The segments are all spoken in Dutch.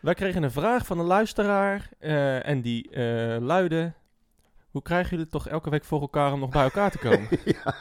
Wij kregen een vraag van een luisteraar eh, en die eh luidde... Hoe krijgen jullie het toch elke week voor elkaar om nog bij elkaar te komen? ja.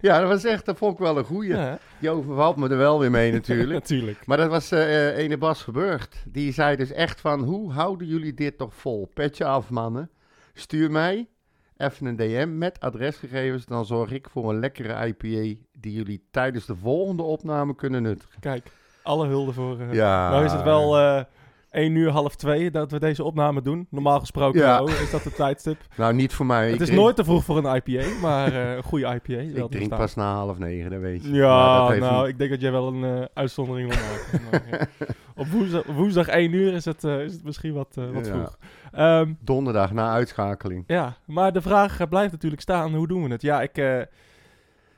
ja, dat was echt, dat vond ik wel een goeie. ja, Je overvalt me er wel weer mee natuurlijk. natuurlijk. Maar dat was eh, ene Bas Geburgt. Die zei dus echt van, hoe houden jullie dit toch vol? Petje af, mannen. Stuur mij even een DM met adresgegevens. Dan zorg ik voor een lekkere IPA die jullie tijdens de volgende opname kunnen nuttigen. Kijk, alle hulde voor... eh, Ja. Nou is het wel eh 1 uur half 2 dat we deze opname doen. Normaal gesproken Ja. is dat het tijdstip. Nou, niet voor mij. het Ik is drink- nooit te vroeg voor een IPA, maar eh, een goede IPA. Ik drink pas na half negen, dat weet je. Ja, dat nou, een- ik denk dat jij wel een uitzondering wil maken. Maar, ja. Op woensdag, woensdag 1 uur is het, is het misschien wat, wat vroeg. Ehm, Donderdag na uitschakeling. ja, maar de vraag blijft natuurlijk staan, hoe doen we het? Ja, ik...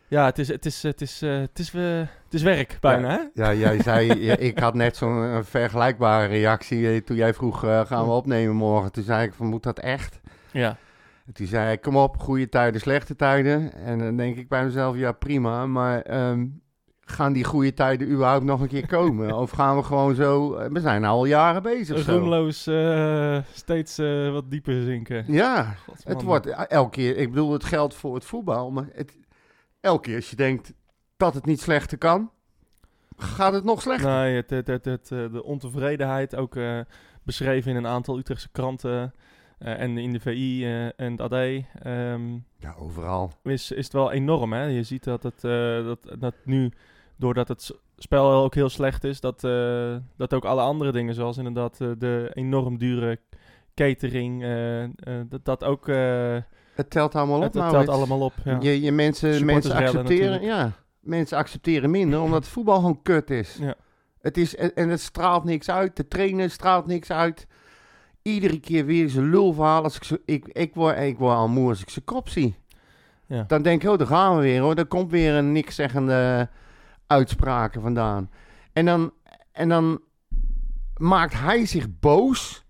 ja, het is, het is, het is, eh, het is, eh, het is werk bijna, hè? Ja, jij zei, ja, ik had net zo'n eh, vergelijkbare reactie toen jij vroeg, gaan we opnemen morgen? Toen zei ik van, moet dat echt? Ja. En Toen zei ik, kom op, goede tijden, slechte tijden. En dan denk ik bij mezelf, ja prima, maar ehm, gaan die goede tijden überhaupt nog een keer komen? of gaan we gewoon zo, we zijn al jaren bezig. Roemloos steeds wat dieper zinken. Ja, het wordt elke keer, ik bedoel, het geldt voor het voetbal, maar het, elke keer als je denkt dat het niet slechter kan, gaat het nog slechter. Nee, het, het, het, het, eh, de ontevredenheid ook eh, beschreven in een aantal Utrechtse kranten eh, en in de VI en het AD. ehm, Ja, overal. is, is het wel enorm. Hè? Je ziet dat het dat, dat nu, doordat het spel ook heel slecht is, dat, dat ook alle andere dingen, zoals inderdaad de enorm dure catering, dat dat ook. Het telt allemaal op, het, telt allemaal op. Ja. Je, je mensen, mensen accepteren, ja, mensen accepteren minder omdat het voetbal gewoon kut is. Ja. Het is en, en het straalt niks uit. De trainer straalt niks uit. Iedere keer weer zijn lulverhaal. Als ik, zo, ik, ik, word, ik word al moe als ik zijn kop zie. Ja. Dan denk ik, oh, daar gaan we weer hoor. Er komt weer een niks zeggende uitspraken vandaan. En dan, en dan maakt hij zich boos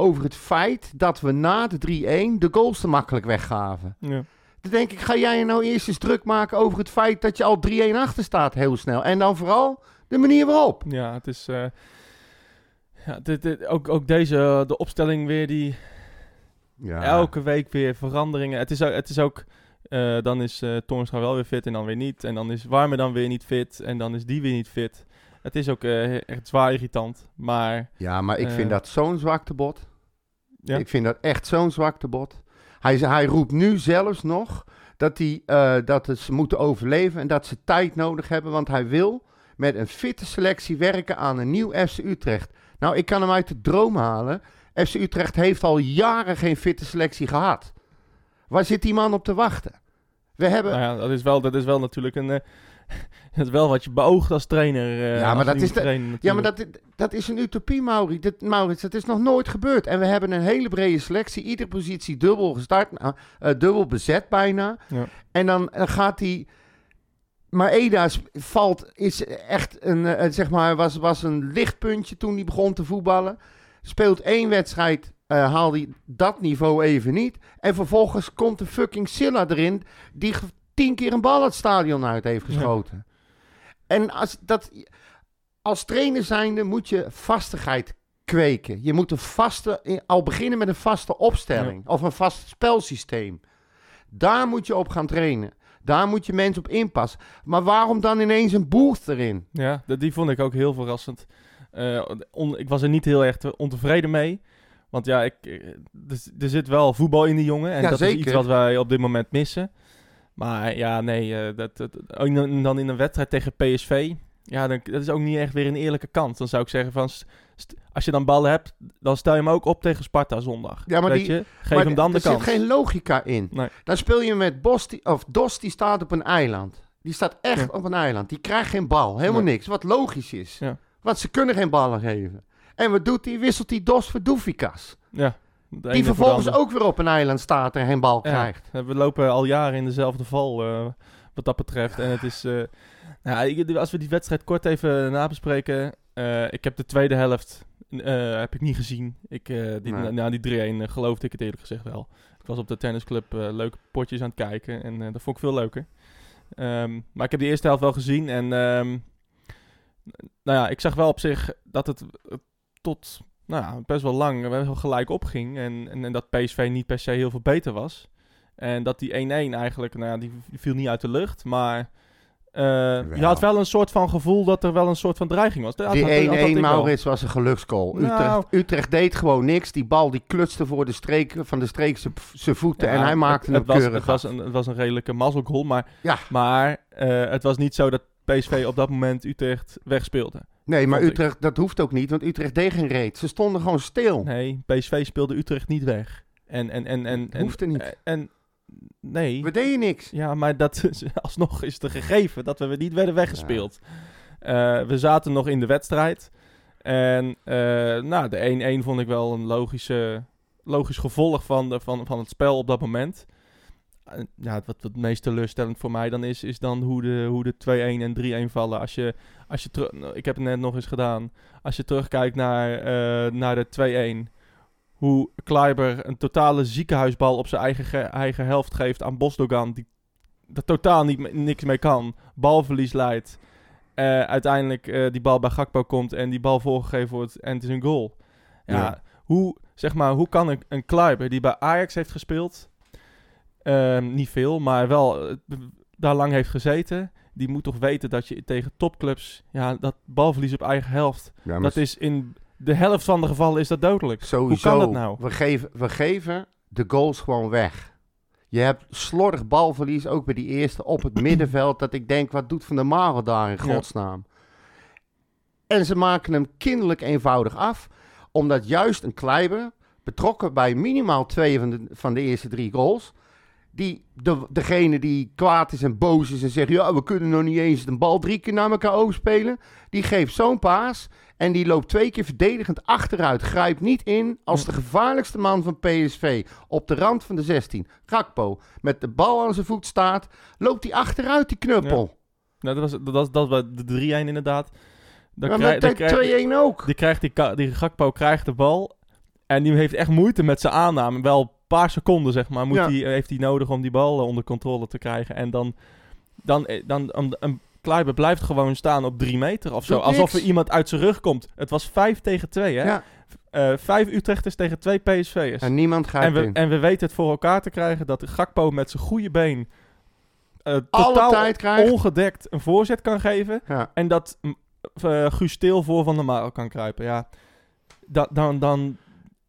over het feit dat we na de 3-1 de goals te makkelijk weggaven. Ja. Dan denk ik, ga jij je nou eerst eens druk maken over het feit dat je al 3-1 achter staat heel snel. En dan vooral de manier waarop. Ja, het is. eh, ja, dit, dit, ook, ook deze, de opstelling weer, die Ja. elke week weer veranderingen. Het is, ook- het is ook. eh, dan is eh Toornstra wel weer fit en dan weer niet. En dan is Warme dan weer niet fit. En dan is die weer niet fit. Het is ook eh, echt zwaar irritant. Maar Ja, maar ik vind Eh. dat zo'n zwaktebod. Ja. Ik vind dat echt zo'n zwaktebod. Hij, hij roept nu zelfs nog dat, hij, eh, dat ze moeten overleven en dat ze tijd nodig hebben. Want hij wil met een fitte selectie werken aan een nieuw FC Utrecht. Nou, ik kan hem uit de droom halen. FC Utrecht heeft al jaren geen fitte selectie gehad. Waar zit die man op te wachten? We hebben... nou ja, dat, is wel, dat is wel natuurlijk een. dat is wel wat je beoogt als trainer. eh, Ja, maar dat is Ja, maar dat, dat is een utopie, Maurits. Dat, Maurits. Dat is nog nooit gebeurd. En we hebben een hele brede selectie. Iedere positie dubbel gestart. nou, eh, dubbel bezet bijna. Ja. En dan eh, gaat die... Maar Eda s- valt, is echt een, zeg maar, was, was een lichtpuntje toen hij begon te voetballen. Speelt één wedstrijd, haalt hij dat niveau even niet. En vervolgens komt de fucking Silla erin, die tien keer een bal het stadion uit heeft Ja. geschoten. En als, dat, als trainer zijnde moet je vastigheid kweken. Je moet een vaste, al beginnen met een vaste opstelling of een vast spelsysteem. Daar moet je op gaan trainen. Daar moet je mensen op inpassen. Maar waarom dan ineens een booth erin? Ja, dat- die vond ik ook heel verrassend. On- ik was er niet heel erg te- ontevreden mee. Want ja, ik, eh, er, er zit wel voetbal in die jongen. En Ja, dat is iets wat wij op dit moment missen. Maar ja, nee, eh, dat, dat, ook dan in een wedstrijd tegen PSV. Ja, dan, dat is ook niet echt weer een eerlijke kant. Dan zou ik zeggen van, als je dan ballen hebt, dan stel je hem ook op tegen Sparta zondag. Ja, maar Weet die- je? Geef Maar hem dan de er kans. zit geen logica in. Nee. Dan speel je met Bos, die, of Dos, die staat op een eiland. Die staat echt Ja. op een eiland. Die krijgt geen bal. Helemaal Nee. niks. Wat logisch is. Ja. Want ze kunnen geen ballen geven. En wat doet hij? Wisselt hij Dos voor Doefikas. Ja, Die de vervolgens ook weer op een eiland staat en geen bal krijgt. we lopen al jaren in dezelfde val eh, wat dat betreft. En het is... nou, als we die wedstrijd kort even nabespreken. eh, ik heb de tweede helft heb ik niet gezien. Ik, die, Nee. na, die 3-1 eh, geloofde ik het eerlijk gezegd wel. Ik was op de tennisclub leuke potjes aan het kijken. En dat vond ik veel leuker. Ehm, maar ik heb die eerste helft wel gezien. En ehm, nou ja, ik zag wel op zich dat het... tot nou, ja, best wel lang best wel gelijk opging. En, en, en dat PSV niet per se heel veel beter was. En dat die 1-1 eigenlijk, nou ja, die viel niet uit de lucht. Maar eh, je had wel een soort van gevoel dat er wel een soort van dreiging was. Dat Die 1-1 wel. Maurits was een geluksgoal. Nou. Utrecht, Utrecht deed gewoon niks. Die bal die klutste voor de streek, van de streek zijn- voeten Ja, en hij maakte het, het was, keurig het, was af. een, het was een redelijke mazzelgoal, maar, Ja. maar eh, het was niet zo dat PSV op dat moment Utrecht wegspeelde. Nee, maar ik. Utrecht, dat hoeft ook niet, want Utrecht deed geen reet. Ze stonden gewoon stil. Nee, PSV speelde Utrecht niet weg. En, en, en, en, en, Hoefde niet. En, en- nee. We deden niks. Ja, maar dat, is- alsnog is een gegeven dat we niet werden weggespeeld. Eh, we zaten nog in de wedstrijd. En eh, nou, de 1-1 vond ik wel een logische, logisch gevolg van, de, van, van het spel op dat moment. Eh, ja, wat, wat het meest teleurstellend voor mij dan is, is dan hoe de, hoe de 2-1 en 3-1 vallen. Als je, als je terug, nou, ik heb het net nog eens gedaan. Als je terugkijkt naar, eh, naar de 2-1. Hoe Kleiber een totale ziekenhuisbal op zijn eigen, ge- eigen helft geeft aan Bosdogan. Die er totaal niet, niks mee kan. Balverlies leidt. Eh, uiteindelijk die bal bij Gakpo komt en die bal voorgegeven wordt en het is een goal. Ja, Ja. Hoe, zeg maar, hoe kan een, een Kleiber die bij Ajax heeft gespeeld, niet veel, maar wel eh, daar lang heeft gezeten, die moet toch weten dat je tegen topclubs, ja, dat balverlies op eigen helft, Ja, dat is in de helft van de gevallen is dat dodelijk. sowieso. Hoe kan dat nou? We geven, we geven de goals gewoon weg. Je hebt slordig balverlies, ook bij die eerste op het middenveld. Dat ik denk, wat doet Van der Marel daar in Ja. godsnaam? En ze maken hem kinderlijk eenvoudig af. Omdat juist een Kleiber, betrokken bij minimaal twee van de, van de eerste drie goals... Die, de, degene die kwaad is en boos is en zegt... ja, we kunnen nog niet eens een bal drie keer naar elkaar overspelen... die geeft zo'n paas en die loopt twee keer verdedigend achteruit. Grijpt niet in als de gevaarlijkste man van PSV op de rand van de 16. Gakpo, met de bal aan zijn voet staat... loopt hij achteruit, die knuppel. Nou, dat was, dat was, dat was de 3-1 inderdaad. Dan maar krijg- met krijg- 2-1 ook. Die, krijgt die, die Gakpo krijgt de bal. En die heeft echt moeite met zijn aanname. Wel paar seconden, zeg maar, moet Ja. die, heeft hij nodig om die bal eh, onder controle te krijgen. En dan, dan, eh, dan een, een Kleiber blijft gewoon staan op drie meter of zo. Doet Alsof er iemand uit zijn rug komt. Het was vijf tegen twee, hè? Ja. Eh, vijf Utrechters tegen twee PSV'ers. En niemand En grijpt we, in. en we weten het voor elkaar te krijgen dat de Gakpo met zijn goede been... Alle totaal krijgt. ongedekt een voorzet kan geven. Ja. En dat eh Guus Stil voor Van der Marel kan kruipen. Ja, da- dan, dan,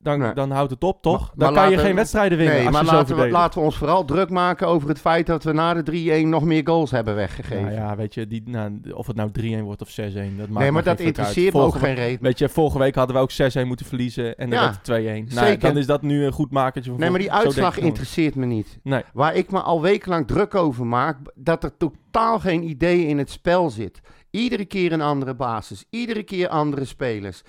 dan, Nee. dan houdt het op, toch? Maar- dan maar kan je geen wedstrijden winnen Nee, als maar je zo laten we, laten we ons vooral druk maken over het feit dat we na de 3-1 nog meer goals hebben weggegeven. Nou ja, weet je, die, nou, of het nou 3-1 wordt of 6-1, dat maakt nee, maar dat interesseert me ook geen reet. Weet je, vorige week hadden we ook 6-1 moeten verliezen en dan Ja, werd het 2-1. Nou, dan is dat nu een goed makertje van Nee, maar die uitslag interesseert me niet. Nee, Waar ik me al wekenlang druk over maak, dat er totaal geen idee in het spel zit. Iedere keer een andere basis, iedere keer andere spelers.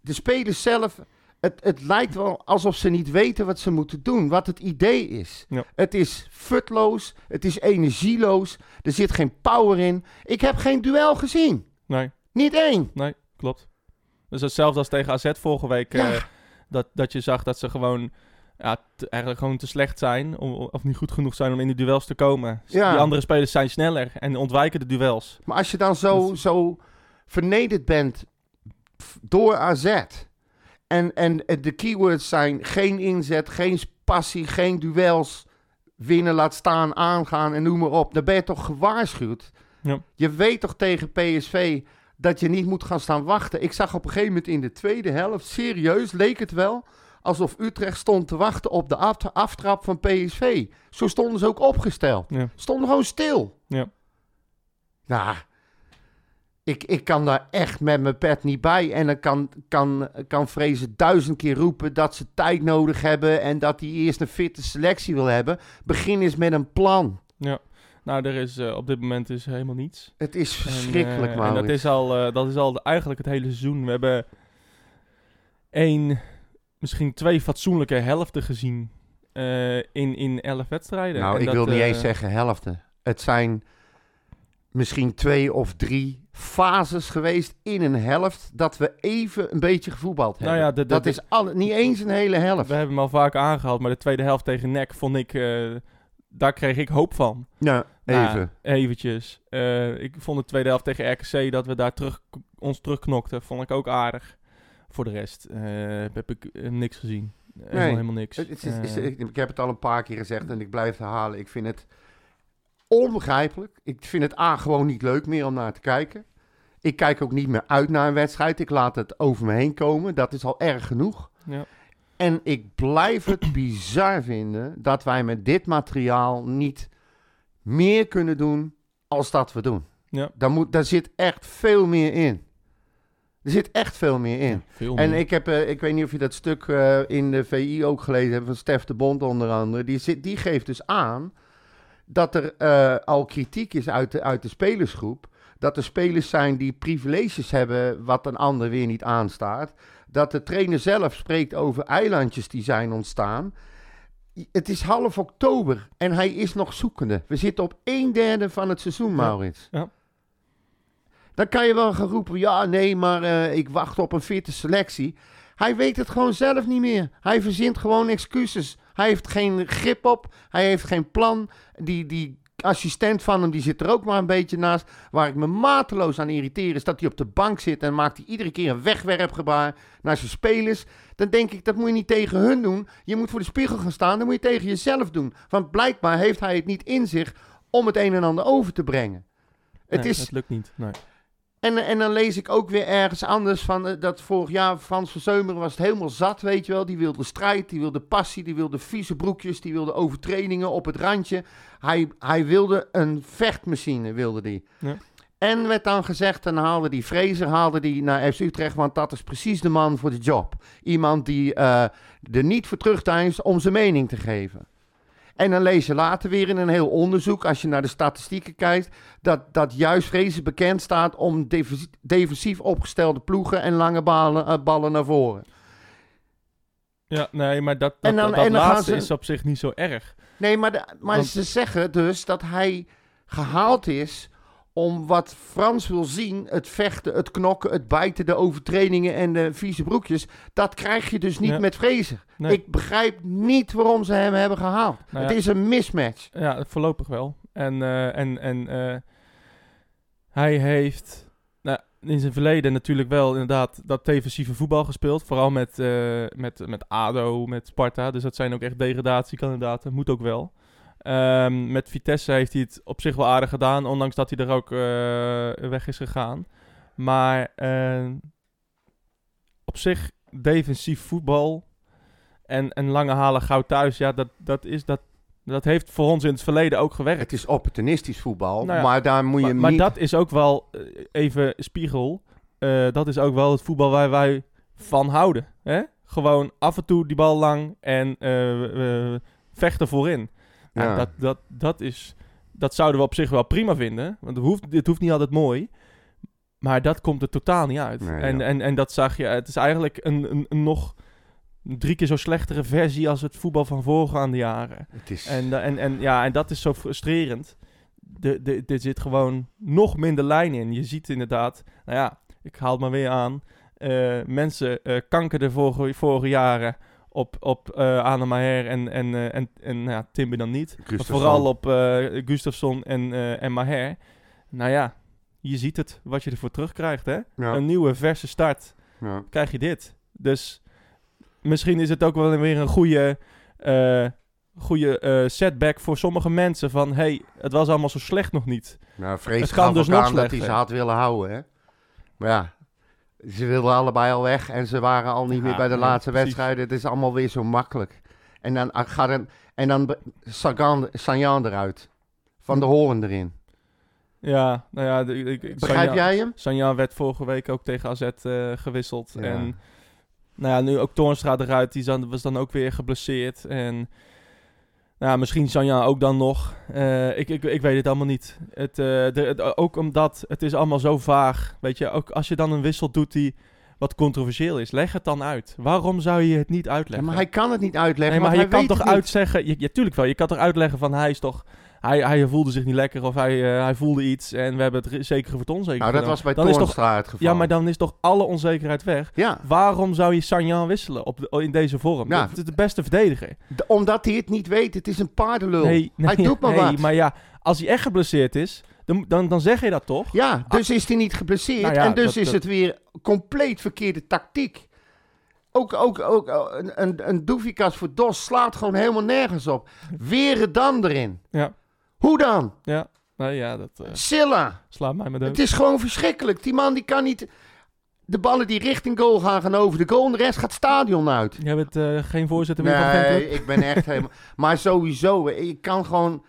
De spelers zelf, het, het lijkt wel alsof ze niet weten wat ze moeten doen, wat het idee is. Ja. Het is futloos, het is energieloos, er zit geen power in. Ik heb geen duel gezien, nee, niet één. nee, klopt. Dus hetzelfde als tegen AZ vorige week. Ja. eh, dat, dat je zag dat ze gewoon, ja, te- eigenlijk gewoon te slecht zijn. Om, of niet goed genoeg zijn om in die duels te komen. Ja. Die andere spelers zijn sneller en ontwijken de duels. Maar als je dan zo, Dat- zo vernederd bent door AZ. En, en de keywords zijn geen inzet, geen passie, geen duels. Winnen, laat staan, aangaan en noem maar op. Dan ben je toch gewaarschuwd. Ja. Je weet toch tegen PSV dat je niet moet gaan staan wachten. Ik zag op een gegeven moment in de tweede helft, serieus leek het wel... alsof Utrecht stond te wachten op de af- aftrap van PSV. Zo stonden ze ook opgesteld. Ja. Stonden gewoon stil. Ja. Nou, ik, ik kan daar echt met mijn pet niet bij. En dan kan, kan, kan Vrezen duizend keer roepen dat ze tijd nodig hebben... en dat hij eerst een fitte selectie wil hebben. Begin eens met een plan. Ja. Nou, er is eh, op dit moment is helemaal niets. Het is verschrikkelijk, eh, man. En dat is al, eh, dat is al de- eigenlijk het hele seizoen. We hebben één, misschien twee fatsoenlijke helften gezien eh, in, in elf wedstrijden. Nou, En ik dat, wil niet eh, eens zeggen helften. Het zijn misschien twee of drie fases geweest in een helft... dat we even een beetje gevoetbald hebben. Nou ja, de- de- dat de- is niet eens een hele helft. We hebben hem al vaak aangehaald, maar de tweede helft tegen NEC vond ik... eh, daar kreeg ik hoop van. Ja, Nou, even. eventjes. Eh, ik vond de tweede helft tegen RKC dat we daar terug, ons terugknokten. Vond ik ook aardig. voor de rest eh, heb ik niks gezien. Helemaal, Nee. helemaal niks. Het is, is- is- ik, ik heb het al een paar keer gezegd en ik blijf herhalen. Ik vind het onbegrijpelijk. Ik vind het A gewoon niet leuk meer om naar te kijken. Ik kijk ook niet meer uit naar een wedstrijd. Ik laat het over me heen komen. Dat is al erg genoeg. ja. En ik blijf het bizar vinden dat wij met dit materiaal niet meer kunnen doen als dat we doen. Ja. Daar, moet, daar zit echt veel meer in. Er zit echt veel meer in. Ja, veel En ik, heb, eh, ik weet niet of je dat stuk eh, in de VI ook gelezen hebt, van Stef de Bond onder andere. Die, zit, die geeft dus aan dat er eh, al kritiek is uit de, uit de spelersgroep. Dat er spelers zijn die privileges hebben wat een ander weer niet aanstaat. Dat de trainer zelf spreekt over eilandjes die zijn ontstaan. Het is half oktober en hij is nog zoekende. We zitten op een derde van het seizoen, Maurits. ja. Dan kan je wel gaan roepen, ja, nee, maar eh, ik wacht op een fitte selectie. Hij weet het gewoon zelf niet meer. Hij verzint gewoon excuses. Hij heeft geen grip op. Hij heeft geen plan. Die, die assistent van hem, die zit er ook maar een beetje naast. Waar ik me mateloos aan irriteer is dat hij op de bank zit en maakt hij iedere keer een wegwerpgebaar naar zijn spelers. Dan denk ik, dat moet je niet tegen hun doen. Je moet voor de spiegel gaan staan, dan moet je tegen jezelf doen. Want blijkbaar heeft hij het niet in zich om het een en ander over te brengen. Het Nee, is, Het lukt niet. Nee. En, en dan lees ik ook weer ergens anders van eh, dat vorig jaar Frans van Zeumeren was het helemaal zat, weet je wel. Die wilde strijd, die wilde passie, die wilde vieze broekjes, die wilde overtredingen op het randje. Hij, hij wilde een vechtmachine, wilde die. Ja. En werd dan gezegd, dan haalde die Fraser haalde die naar FC Utrecht, want dat is precies de man voor de job. Iemand die eh, er niet voor terugdeinst om zijn mening te geven. En dan lees je later weer in een heel onderzoek, als je naar de statistieken kijkt, dat, dat juist Vrezen bekend staat om defensie- defensief opgestelde ploegen en lange ballen, eh, ballen naar voren. Ja, nee, maar dat, dat, En dan- dat, dat en dan laatste ze- is op zich niet zo erg. Nee, maar, de- maar Want- ze zeggen dus dat hij gehaald is om wat Frans wil zien, het vechten, het knokken, het bijten, de overtredingen en de vieze broekjes. Dat krijg je dus niet Ja. met Vrezen. Nee. Ik begrijp niet waarom ze hem hebben gehaald. Nou het is een mismatch. Ja, voorlopig wel. En, eh, en, en eh, hij heeft nou, in zijn verleden natuurlijk wel inderdaad dat defensieve voetbal gespeeld. Vooral met, eh, met, met ADO, met Sparta. Dus dat zijn ook echt degradatiekandidaten. Moet ook wel. Ehm, met Vitesse heeft hij het op zich wel aardig gedaan. Ondanks dat hij er ook eh, weg is gegaan. Maar eh, op zich defensief voetbal en, en lange halen gauw thuis. Ja, dat, dat, is, dat, dat heeft voor ons in het verleden ook gewerkt. Het is opportunistisch voetbal, Nou ja, maar daar moet je maar, maar niet... dat is ook wel, eh, even spiegel, eh, dat is ook wel het voetbal waar wij van houden. Hè? Gewoon af en toe die bal lang en vechten voorin. Nou, Ja. dat, dat, dat, is, dat zouden we op zich wel prima vinden, want het hoeft, het hoeft niet altijd mooi. Maar dat komt er totaal niet uit. Nee, en, ja. en, en dat zag je, het is eigenlijk een, een, een nog drie keer zo slechtere versie als het voetbal van voorgaande jaren. Het is... En, da- en, en, ja, en dat is zo frustrerend. De, de, er zit gewoon nog minder lijn in. Je ziet inderdaad, nou ja, ik haal het maar weer aan. eh, mensen eh kankerden vorige, vorige jaren op, op eh Anne Maher en, en, eh, en, en nou ja, Timber dan niet. Maar vooral op eh Gustafsson en, en Maher. Nou ja, je ziet het, wat je ervoor terugkrijgt. Hè? Ja, Een nieuwe verse start ja. krijg je dit. Dus misschien is het ook wel weer een goede, goede setback voor sommige mensen. Van, hey, het was allemaal zo slecht nog niet. Nou, Vrees Het kan dus nog aan dat hij slechter. ze had willen houden, hè. Maar ja, ze wilden allebei al weg en ze waren al niet Ja, meer bij de laatste wedstrijden. Het is allemaal weer zo makkelijk. En dan ah, gaat en dan Sagan, Sanjan eruit. Van de horen erin. Ja, nou ja. de- ik- ik- Begrijp jij hem? Sanja werd vorige week ook tegen AZ eh, gewisseld. Ja. En nou ja, nu ook Toornstra eruit. Die was dan ook weer geblesseerd. En nou misschien Sanja ook dan nog. Eh, ik, ik, ik weet het allemaal niet. Het, eh, de, het- ook omdat het is allemaal zo vaag. Weet je, ook als je dan een wissel doet die wat controversieel is. Leg het dan uit. Waarom zou je het niet Ja, uitleggen? maar hij kan het niet uitleggen, Nee, maar je hij kan toch uitzeggen... Je, ja, tuurlijk wel. Je kan toch uitleggen van hij is toch... Hij, hij voelde zich niet lekker of hij, eh, hij voelde iets en we hebben het zeker voor het onzeker Nou, dat gedaan. was bij dan Toornstra het geval. Ja, maar dan is toch alle onzekerheid weg? Ja, Waarom zou je Sanjan wisselen op de- in deze vorm? Ja. Dat is de beste verdediger. d- omdat hij het niet weet. Het is een paardenlul. Nee, nee, hij doet maar nee, wat. maar ja, als hij echt geblesseerd is, dan, dan, dan zeg je dat toch? Ja, dus is hij niet geblesseerd Nou ja, en dus dat- is dat- het weer compleet verkeerde tactiek. Ook, ook, ook eh, een, een, een Doefikas voor Dos slaat gewoon helemaal nergens op. Weer het dan erin. Ja. Hoe dan? Ja, nou ja, dat eh, Silla. slaat mij met Het is gewoon verschrikkelijk. Die man die kan niet... De ballen die richting goal gaan, gaan over de goal. En de rest gaat het stadion uit. Jij bent eh, geen voorzitter meer van Nee, fanclub? ik ben echt helemaal... Maar sowieso, ik kan gewoon...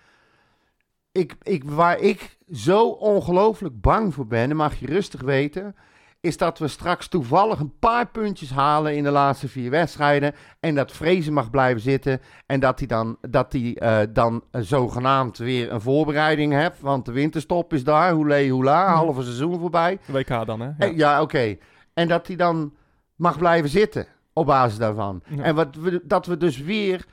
Ik, ik, waar ik zo ongelooflijk bang voor ben, en mag je rustig weten... is dat we straks toevallig een paar puntjes halen in de laatste vier wedstrijden... en dat Vrezen mag blijven zitten... en dat hij dan, dat hij, eh, dan zogenaamd weer een voorbereiding heeft... want de winterstop is daar, hoele hoela, Ja. halve seizoen voorbij... WK dan, hè? Ja. Eh, Ja, oké. En dat hij dan mag blijven zitten op basis daarvan. Ja. En wat we, dat we dus weer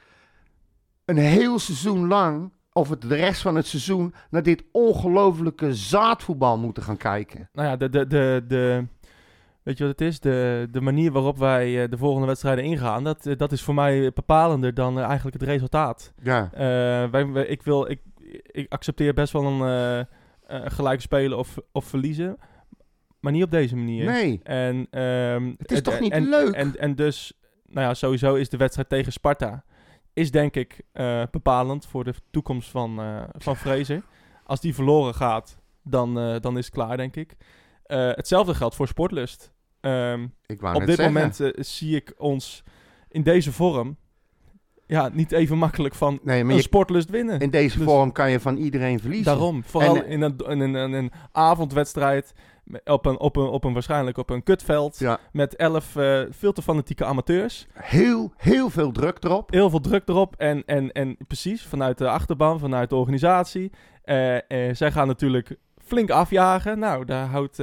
een heel seizoen lang, of het de rest van het seizoen, naar dit ongelofelijke zaadvoetbal moeten gaan kijken. Nou ja, de, de, de, de, weet je wat het is? De, de manier waarop wij eh, de volgende wedstrijden ingaan, dat, eh, dat is voor mij bepalender dan eh, eigenlijk het resultaat. Ja. Wij, wij- ik, wil, ik, ik accepteer best wel een gelijk spelen of, of verliezen, maar niet op deze manier. Nee. En, ehm, Het is toch niet en, leuk? En, en dus, nou ja, sowieso is de wedstrijd tegen Sparta, is denk ik bepalend voor de toekomst van, van Fraser. Als die verloren gaat, dan, dan is het klaar, denk ik. Hetzelfde geldt voor Sportlust. Ehm, Ik wou op dit zeggen. moment eh, zie ik ons in deze vorm ja, niet even makkelijk van Nee, maar een je, Sportlust winnen. in deze Dus- vorm kan je van iedereen verliezen. Daarom, vooral En, in, een, in, een, in een avondwedstrijd op een, op een, op een waarschijnlijk op een kutveld Ja. met elf eh, veel te fanatieke amateurs. Heel, heel veel druk erop. Heel veel druk erop en, en, en precies vanuit de achterban, vanuit de organisatie. Eh, zij gaan natuurlijk flink afjagen. Nou, daar houdt,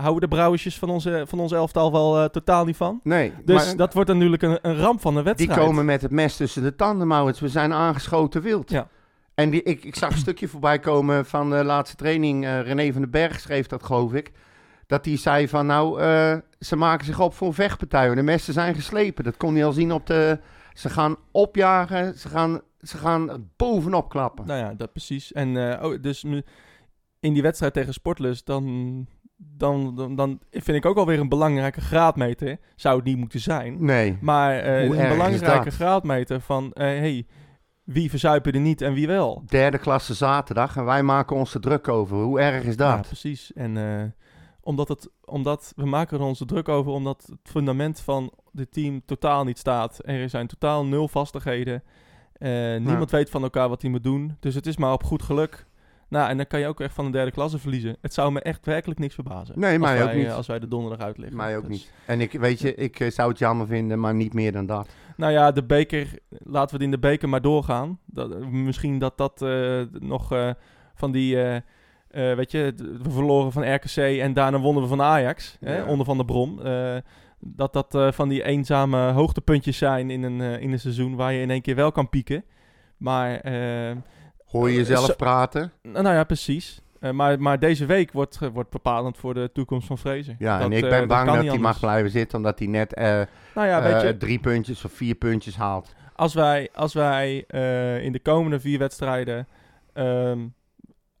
houden de brouwersjes van onze, van onze elftal wel eh, totaal niet van. Nee, Dus maar dat wordt dan natuurlijk een, een ramp van de die wedstrijd. komen met het mes tussen de tanden, Maurits. We zijn aangeschoten wild. Ja. En die, ik, ik zag een stukje voorbij komen van de laatste training. eh, René van den Berg schreef dat, geloof ik. Dat hij zei van, nou, eh, ze maken zich op voor een vechtpartij. De messen zijn geslepen. Dat kon hij al zien op de... Ze gaan opjagen, ze gaan, ze gaan bovenop klappen. Nou ja, dat precies. En oh, dus in die wedstrijd tegen Sportlust, dan, dan, dan, dan vind ik ook alweer een belangrijke graadmeter. Zou het niet moeten zijn. Nee. Maar eh, een belangrijke graadmeter van, eh, hey, wie verzuipen er niet en wie wel? Derde klasse zaterdag en wij maken ons er druk over. Hoe erg is Ja, dat? precies. En eh, omdat, het, omdat we maken er ons druk over, omdat het fundament van dit team totaal niet staat. Er zijn totaal nul vastigheden. Niemand weet van elkaar wat hij moet doen. Dus het is maar op goed geluk. Nou, en dan kan je ook echt van de derde klasse verliezen. Het zou me echt werkelijk niks verbazen. Nee, mij wij, ook niet. eh, Als wij de donderdag uitliggen. Mij ook Dus- niet. En ik weet je, ik eh, zou het jammer vinden, maar niet meer dan dat. Nou ja, de beker, laten we het in de beker maar doorgaan. Dat, misschien dat dat eh, nog eh, van die, eh, eh, weet je, we verloren van RKC en daarna wonnen we van Ajax, hè, onder van de Brom. Eh, dat dat eh, van die eenzame hoogtepuntjes zijn in een, eh, in een seizoen waar je in één keer wel kan pieken. Maar, eh, Hoor je Eh, jezelf zo- praten? nou, ja, precies. Eh, maar, maar deze week wordt, wordt bepalend voor de toekomst van Vrezen. Ja, Dat, en ik eh, ben bang dat hij mag blijven zitten, omdat hij net Nou ja, je, drie puntjes of vier puntjes haalt. als wij, als wij in de komende vier wedstrijden ehm,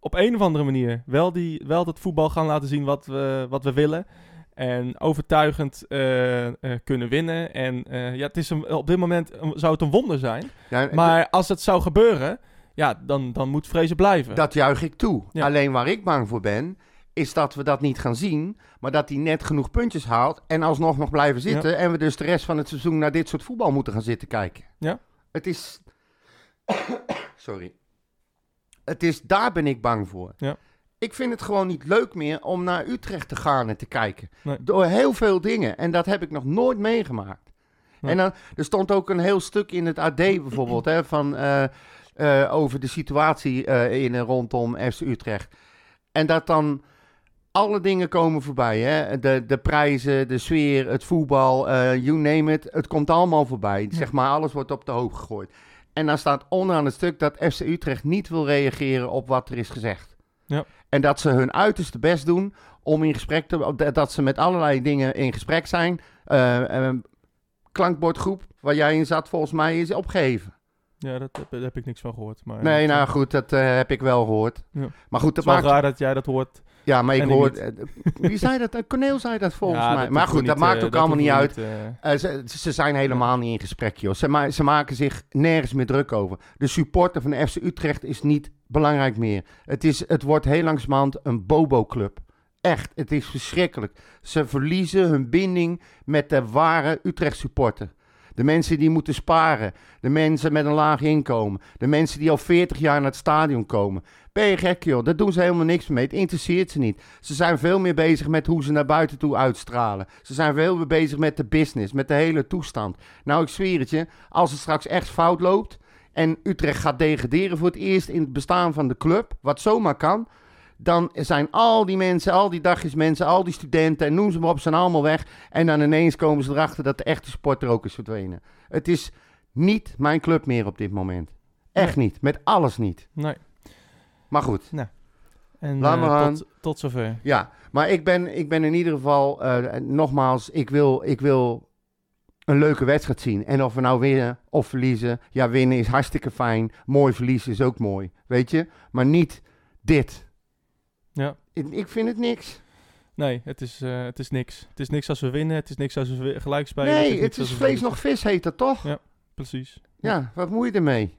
op een of andere manier wel, die, wel dat voetbal gaan laten zien wat we, wat we willen. En overtuigend kunnen winnen. En ja, het is een, op dit moment zou het een wonder zijn. Ja, Maar als het zou gebeuren, ja, dan, dan moet Vrezen blijven. Dat juich ik toe. Ja. Alleen waar ik bang voor ben, is dat we dat niet gaan zien, maar dat hij net genoeg puntjes haalt en alsnog nog blijven zitten. En we dus de rest van het seizoen naar dit soort voetbal moeten gaan zitten kijken. Ja. Het is. Sorry. Het is, daar ben ik bang voor. Ja. Ik vind het gewoon niet leuk meer om naar Utrecht te gaan en te kijken. Nee. Door heel veel dingen. En dat heb ik nog nooit meegemaakt. Nee. En dan, er stond ook een heel stuk in het AD bijvoorbeeld, hè, van, eh, over de situatie eh, in en rondom FC Utrecht. En dat dan alle dingen komen voorbij. Hè? De, de prijzen, de sfeer, het voetbal, eh, you name it. Het komt allemaal voorbij. Ja. Zeg maar, alles wordt op de hoop gegooid. En dan staat onderaan het stuk dat FC Utrecht niet wil reageren op wat er is gezegd. Ja. En dat ze hun uiterste best doen om in gesprek te... Dat ze met allerlei dingen in gesprek zijn. Eh, eh, klankbordgroep, waar jij in zat, volgens mij is opgeheven. Ja, dat heb, daar heb ik niks van gehoord. Maar Nee, nou goed, dat eh, heb ik wel gehoord. Ja. Maar goed, Het dat maakt... raar dat jij dat hoort. Ja, maar ik hoor... eh, Wie zei dat? Eh, Corneel zei dat volgens Ja, mij. dat Maar goed, dat niet, maakt ook allemaal niet uit. niet, ze, ze zijn helemaal niet in gesprek, joh. Ze, ma- ze maken zich nergens meer druk over. De supporter van de FC Utrecht is niet belangrijk meer. Het, is, het wordt heel langzamerhand een bobo-club. Echt, het is verschrikkelijk. Ze verliezen hun binding met de ware Utrecht supporter. De mensen die moeten sparen. De mensen met een laag inkomen. De mensen die al 40 jaar naar het stadion komen. Ben je gek, joh? Daar doen ze helemaal niks mee. Het interesseert ze niet. Ze zijn veel meer bezig met hoe ze naar buiten toe uitstralen. Ze zijn veel meer bezig met de business, met de hele toestand. Nou, ik zweer het je, als het straks echt fout loopt en Utrecht gaat degraderen voor het eerst in het bestaan van de club, wat zomaar kan, dan zijn al die mensen, al die dagjes mensen, al die studenten en noem ze maar op, zijn allemaal weg. En dan ineens komen ze erachter dat de echte sport er ook is verdwenen. Het is niet mijn club meer op dit moment. Echt niet. Met alles niet. Nee. Maar goed. En Laat eh, maar tot, tot zover. Ja, maar ik ben, ik ben in ieder geval, eh, nogmaals, ik wil, ik wil een leuke wedstrijd zien. En of we nou winnen of verliezen, ja, winnen is hartstikke fijn. Mooi verliezen is ook mooi, weet je. Maar niet dit. Ja. Ik, ik vind het niks. Nee, het is, eh, het is niks. Het is niks als we winnen. Het is niks als we gelijk spelen. nee, het is vlees nog vis heet dat toch? Ja. Precies. Ja, wat moet je ermee?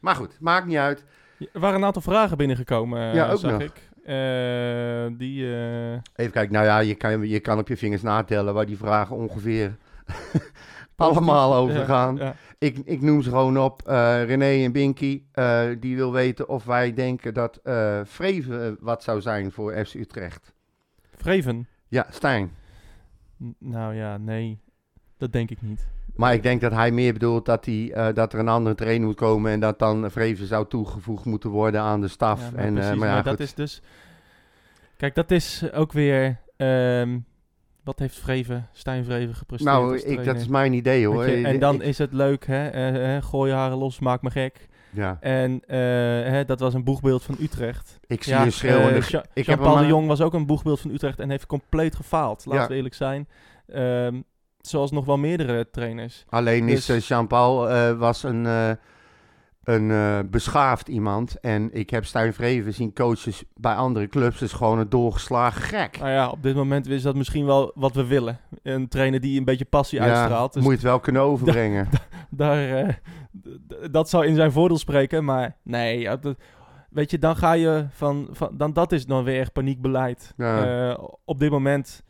Maar goed, maakt niet uit. Ja, Er waren een aantal vragen binnengekomen, eh, Ja, ook zag nog. ik. Eh, die... eh, Even kijken, nou ja, je kan, je kan op je vingers natellen waar die vragen ongeveer allemaal over ja, gaan. ja. Ik, ik noem ze gewoon op. eh, René en Binky, eh, die wil weten of wij denken dat eh Vreven wat zou zijn voor FC Utrecht. Vreven. Ja, Stijn. N- Nou ja, nee. Dat denk ik niet. Maar ik denk dat hij meer bedoelt dat, hij, dat er een andere trainer moet komen en dat dan Vreven zou toegevoegd moeten worden aan de staf. Ja, maar en, eh, precies, maar ja, maar goed. dat is dus... Kijk, dat is ook weer... ehm, wat heeft Vreven, Stijn Vreven gepresteerd nou, ik, dat is mijn idee hoor. Je, en dan ik- is het leuk, hè? eh, eh, gooi je haren los, maak me gek. ja, En eh, hè, dat was een boegbeeld van Utrecht. ik zie Ja, een schreeuwende... ik heb hem, de Jong was ook een boegbeeld van Utrecht en heeft compleet gefaald. Laten Ja. we eerlijk zijn. Ehm, zoals nog wel meerdere trainers. Alleen is Dus- Jean-Paul was een, een eh, beschaafd iemand. En ik heb Stijn Vreven zien coaches bij andere clubs. Dus gewoon een doorgeslagen gek. Nou ja, op dit moment is dat misschien wel wat we willen. Een trainer die een beetje passie uitstraalt. Dus moet je het wel kunnen overbrengen. daar, eh, dat zou in zijn voordeel spreken. Maar nee, ja, dat- weet je, dan ga je van, van... Dan dat is dan weer echt paniekbeleid. Ja. Eh, op dit moment...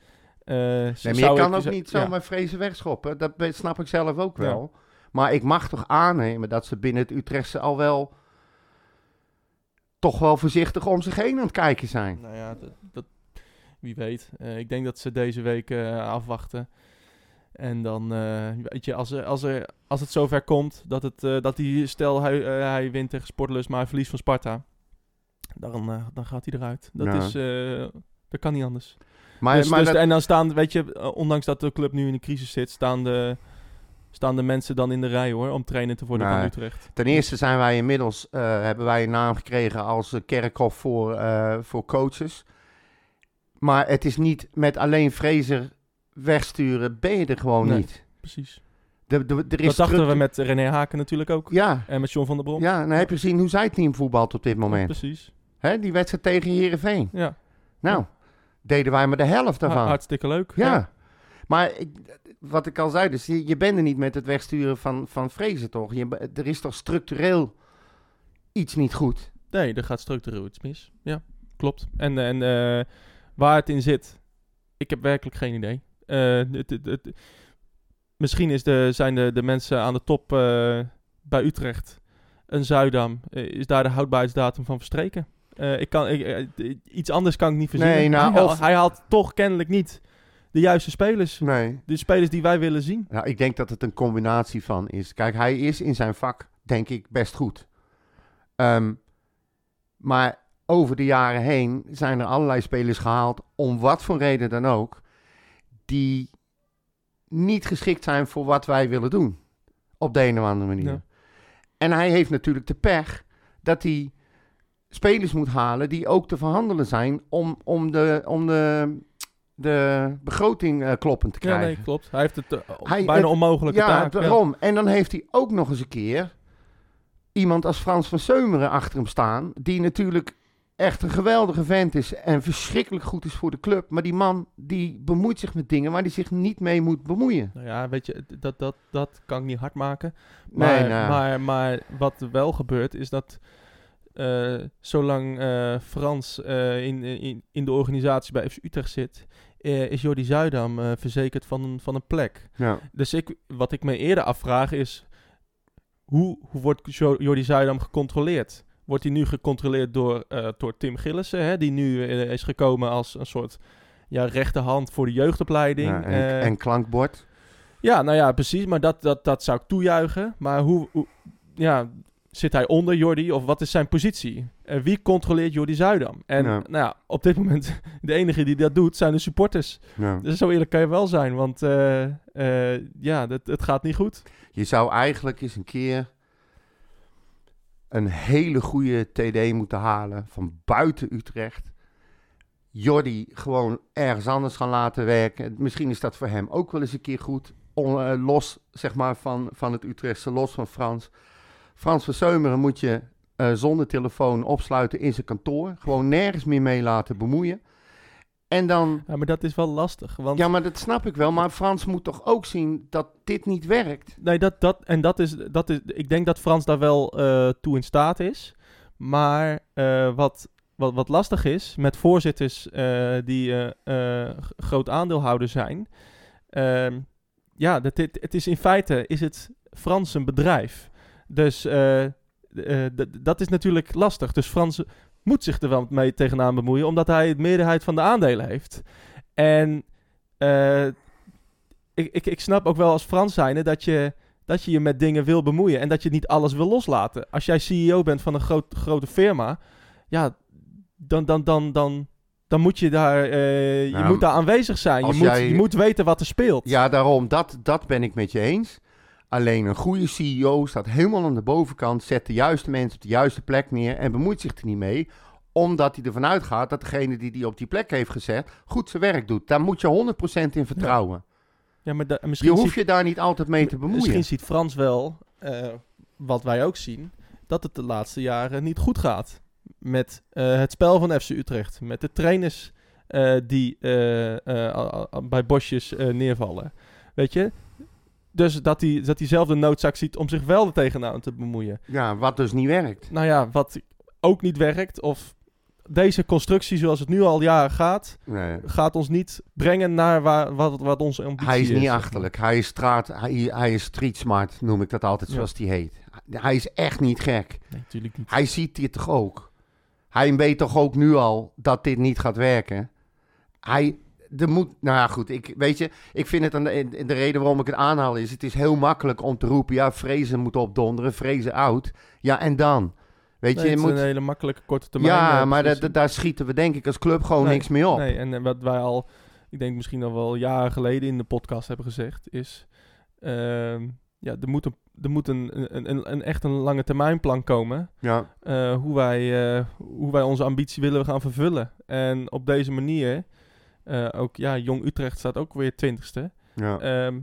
Nee, maar je kan ik- ook niet ja. zomaar vrezen wegschoppen. Dat snap ik zelf ook Ja. wel. Maar ik mag toch aannemen dat ze binnen het Utrechtse al wel... toch wel voorzichtig om zich heen aan het kijken zijn. Nou ja, dat, dat- wie weet. Eh, ik denk dat ze deze week eh, afwachten. En dan, eh, weet je, als, er, als, er, als het zover komt dat, het, dat hij, stel hij, hij wint tegen Sportlust, maar hij verliest van Sparta. Dan, dan gaat hij eruit. Dat, Ja. is, dat kan niet anders. Maar, dus, maar dus- dat- En dan staan, weet je, ondanks dat de club nu in de crisis zit, staan de, staan de mensen dan in de rij hoor, om trainer te worden Nee. van Utrecht. ten eerste zijn wij inmiddels... eh, hebben wij een naam gekregen als kerkhof voor, eh, voor coaches. Maar het is niet met alleen Fraser wegsturen... ben je er gewoon Nee. niet. Precies. De, Dat dachten we met René Haken natuurlijk ook. Ja, En met John van der Brom. ja, dan heb je gezien hoe zij team voetbalt op dit moment. Precies. Hè, die wedstrijd tegen Heerenveen. Ja. Nou, deden wij maar de helft Ha- daarvan. hartstikke leuk. Ja. Maar ik, wat ik al zei, dus je, je bent er niet met het wegsturen van, van vrezen, toch? Je, er is toch structureel iets niet goed? Nee, er gaat structureel iets mis. Ja, klopt. En, en eh, waar het in zit, ik heb werkelijk geen idee. Eh, het, het, het- misschien is de, zijn de, de mensen aan de top eh, bij Utrecht, een Zuidam, is daar de houdbaarheidsdatum van verstreken. Ik kan, ik, iets anders kan ik niet verzinnen. Nee, nou, hij, of- hij haalt toch kennelijk niet de juiste spelers. Nee. De spelers die wij willen zien. Nou, ik denk dat het een combinatie van is. Kijk, hij is in zijn vak, denk ik, best goed. Ehm, maar over de jaren heen zijn er allerlei spelers gehaald, om wat voor reden dan ook, die niet geschikt zijn voor wat wij willen doen. Op de een of andere manier. Ja. En hij heeft natuurlijk de pech dat hij spelers moet halen die ook te verhandelen zijn om, om, de, om de, de begroting eh, kloppend te Ja, krijgen. nee, klopt. Hij heeft het eh, Hij- bijna het- onmogelijke Ja, taak. daarom. En dan heeft hij ook nog eens een keer iemand als Frans van Seumeren achter hem staan. Die natuurlijk echt een geweldige vent is en verschrikkelijk goed is voor de club. Maar die man die bemoeit zich met dingen waar hij zich niet mee moet bemoeien. Nou ja, weet je, dat, dat, dat kan ik niet hard maken. Nee, Maar, nou. maar, maar wat wel gebeurt is dat eh, zolang Frans in, in, in de organisatie bij FC Utrecht zit, eh, is Jordi Zuidam eh, verzekerd van een, van een plek. Ja. Dus ik, wat ik me eerder afvraag is, hoe, hoe wordt Jo- Jordi Zuidam gecontroleerd? Wordt hij nu gecontroleerd door, eh, door Tim Gillissen, hè, die nu is gekomen als een soort ja, rechterhand voor de jeugdopleiding? Ja, en, en klankbord. ja, nou ja, precies. Maar dat, dat, dat zou ik toejuichen. Maar hoe, hoe- ja, zit hij onder Jordi of wat is zijn positie? En wie controleert Jordi Zuidam? En Ja. nou ja, op dit moment, de enige die dat doet, zijn de supporters. Ja. Dus zo eerlijk kan je wel zijn, want eh, eh, ja, het, het gaat niet goed. Je zou eigenlijk eens een keer een hele goede TD moeten halen van buiten Utrecht. Jordi gewoon ergens anders gaan laten werken. Misschien is dat voor hem ook wel eens een keer goed. On- eh, los zeg maar, van, van het Utrechtse, los van Frans. Frans van Seumeren moet je eh, zonder telefoon opsluiten in zijn kantoor. Gewoon nergens meer mee laten bemoeien. En dan Ja, maar dat is wel lastig, want ja, maar dat snap ik wel. Maar Frans moet toch ook zien dat dit niet werkt? Nee, dat, dat, en dat is, dat is, ik denk dat Frans daar wel eh, toe in staat is. Maar eh, wat, wat, wat lastig is met voorzitters die groot aandeelhouder zijn. ehm, ja, dat, dit, het is in feite is het Frans een bedrijf. Dus eh, eh, dat is natuurlijk lastig. Dus Frans moet zich er wel mee tegenaan bemoeien, omdat hij de meerderheid van de aandelen heeft. En eh, ik, ik, ik snap ook wel als Frans zijnde dat je, dat je je met dingen wil bemoeien en dat je niet alles wil loslaten. Als jij CEO bent van een groot, grote firma, ja, dan, dan, dan, dan, dan moet je daar, je Nou, moet daar aanwezig zijn. Je moet, jij- je moet weten wat er speelt. Ja, daarom, dat, dat ben ik met je eens. Alleen een goede CEO staat helemaal aan de bovenkant, zet de juiste mensen op de juiste plek neer en bemoeit zich er niet mee. Omdat hij ervan uitgaat dat degene die die op die plek heeft gezet goed zijn werk doet. Daar moet je 100% in vertrouwen. Ja, maar da- Je misschien, hoeft ziet, je daar niet altijd mee te bemoeien. misschien ziet Frans wel, eh, wat wij ook zien, dat het de laatste jaren niet goed gaat. Met eh, het spel van FC Utrecht. Met de trainers eh, die bij bosjes neervallen. Weet je? Dus dat hij, dat hij zelf de noodzaak ziet om zich wel er tegenaan te bemoeien. Ja, wat dus niet werkt. Nou ja, wat ook niet werkt, of deze constructie zoals het nu al jaren gaat, Nee. gaat ons niet brengen naar waar, wat, wat onze ambitie Hij is niet achterlijk. Hij is straat, hij, hij is street smart, noem ik dat altijd Ja. zoals hij heet. Hij is echt niet gek. Nee, natuurlijk niet. Hij ziet dit toch ook? Hij weet toch ook nu al dat dit niet gaat werken? Hij, er moet, nou ja goed, ik, weet je, ik vind het, aan de, de reden waarom ik het aanhaal is, het is heel makkelijk om te roepen, ja, vrezen moet opdonderen, vrezen oud. Ja, en dan? Weet Nee, je, het is moet, een hele makkelijke korte termijn. ja, eh, maar daar schieten we denk ik als club gewoon Nee, niks mee op. Nee, en eh, wat wij al, ik denk misschien al wel jaren geleden in de podcast hebben gezegd, is, ehm, ja, er moet, een, er moet een, een, een, een echt een lange termijnplan komen, Ja, eh, hoe, wij, hoe wij onze ambitie willen gaan vervullen. En op deze manier, eh, ook, ja, Jong Utrecht staat ook weer twintigste. ja. Ehm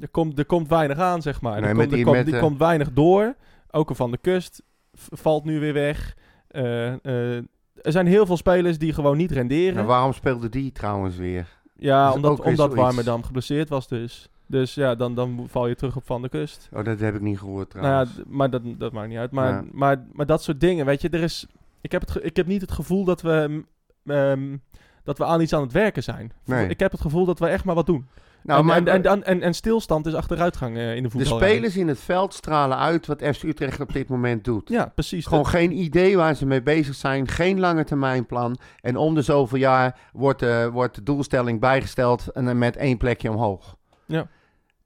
er, komt, er komt weinig aan, zeg maar. Nee, er komt, er die- komt, eh, komt weinig door. Ook van de kust valt nu weer weg. Eh, er zijn heel veel spelers die gewoon niet renderen. Nou, waarom speelde die trouwens weer? ja, omdat, omdat. Warmerdam geblesseerd was dus. Dus ja, dan, dan val je terug op Van de Kust. Oh, dat heb ik niet gehoord Nou ja, trouwens. d- maar dat, dat maakt niet uit. Maar, Ja. maar, maar dat soort dingen, weet je, er is... Ik heb, het ik heb niet het gevoel dat we, dat we aan iets aan het werken zijn. Nee. Ik heb het gevoel dat we echt maar wat doen. nou, en, maar en, en, en, stilstand is achteruitgang eh, in de de voetbal. spelers in het veld stralen uit wat FC Utrecht op dit moment doet. Ja, precies. Gewoon Dat- geen idee waar ze mee bezig zijn. Geen lange termijnplan. En om de zoveel jaar wordt, eh, wordt de doelstelling bijgesteld en, dan met één plekje omhoog. Ja.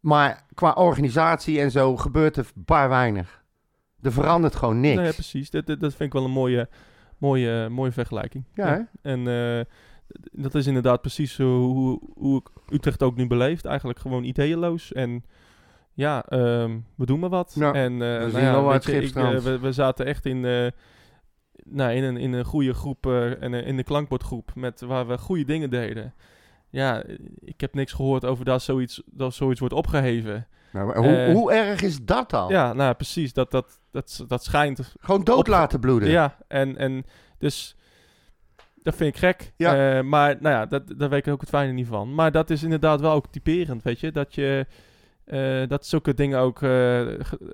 Maar qua organisatie en zo gebeurt er bar weinig. Er verandert gewoon niks. Nee, ja, precies. Dat, dat, dat vind ik wel een mooie, mooie, mooie vergelijking. Ja? En eh, dat is inderdaad precies hoe, hoe ik Utrecht ook nu beleeft. Eigenlijk gewoon ideeënloos. En ja, ehm, we doen maar wat. Ja, en, eh, nou zien ja, je, ik, eh, we, we zaten echt in, eh, nou, in, een, in een goede groep, en, in de klankbordgroep, met, waar we goede dingen deden. Ja, ik heb niks gehoord over dat zoiets, dat zoiets wordt opgeheven. Nou, maar hoe, hoe erg is dat dan? Ja, nou precies. Dat, dat, dat, dat schijnt. Gewoon dood Op- laten bloeden. Ja, en, en dus dat vind ik gek. Ja. Eh, maar nou ja, dat, daar weet ik ook het fijne niet van. Maar dat is inderdaad wel ook typerend, weet je. Dat je... eh, dat zulke dingen ook eh,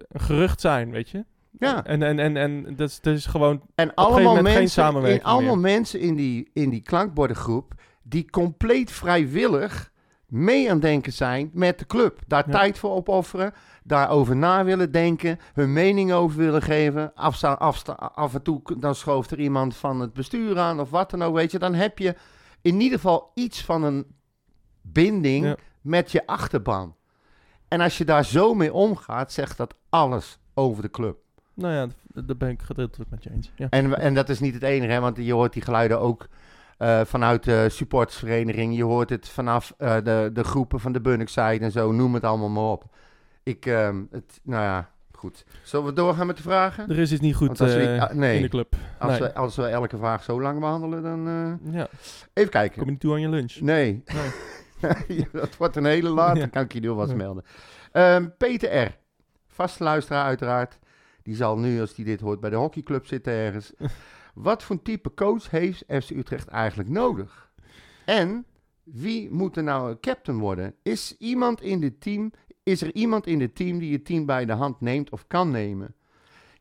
gerucht zijn, weet je. Ja. En, en, en, en dat, is, dat is gewoon... En allemaal mensen, in, allemaal meer. mensen in die, in die klankbordengroep die compleet vrijwillig mee aan denken zijn met de club. Daar Ja. tijd voor opofferen, daarover na willen denken, hun mening over willen geven. Afsta, af en toe dan schooft er iemand van het bestuur aan of wat dan ook, weet je. Dan heb je in ieder geval iets van een binding Ja. met je achterban. En als je daar zo mee omgaat, zegt dat alles over de club. Nou ja, daar ben ik gedeeltelijk met je eens. Ja. En, en dat is niet het enige, hè, want je hoort die geluiden ook eh, vanuit de supportersvereniging. Je hoort het vanaf eh, de, de groepen van de Bunnickside en zo, noem het allemaal maar op. Ik, ehm, het, nou ja, goed. Zullen we doorgaan met de vragen? Er is iets niet goed als we- eh, ah, nee. in de club. Als, nee. we, als we elke vraag zo lang behandelen, dan... eh, Ja, even kijken. kom je niet toe aan je lunch. Nee. Nee. dat wordt een hele laat, dan kan ik je nu wat melden. Ehm, Peter R., vaste luisteraar uiteraard. Die zal nu, als hij dit hoort, bij de hockeyclub zitten ergens. wat voor type coach heeft FC Utrecht eigenlijk nodig? En wie moet er nou een captain worden? Is, iemand in dit team, is er iemand in het team die het team bij de hand neemt of kan nemen?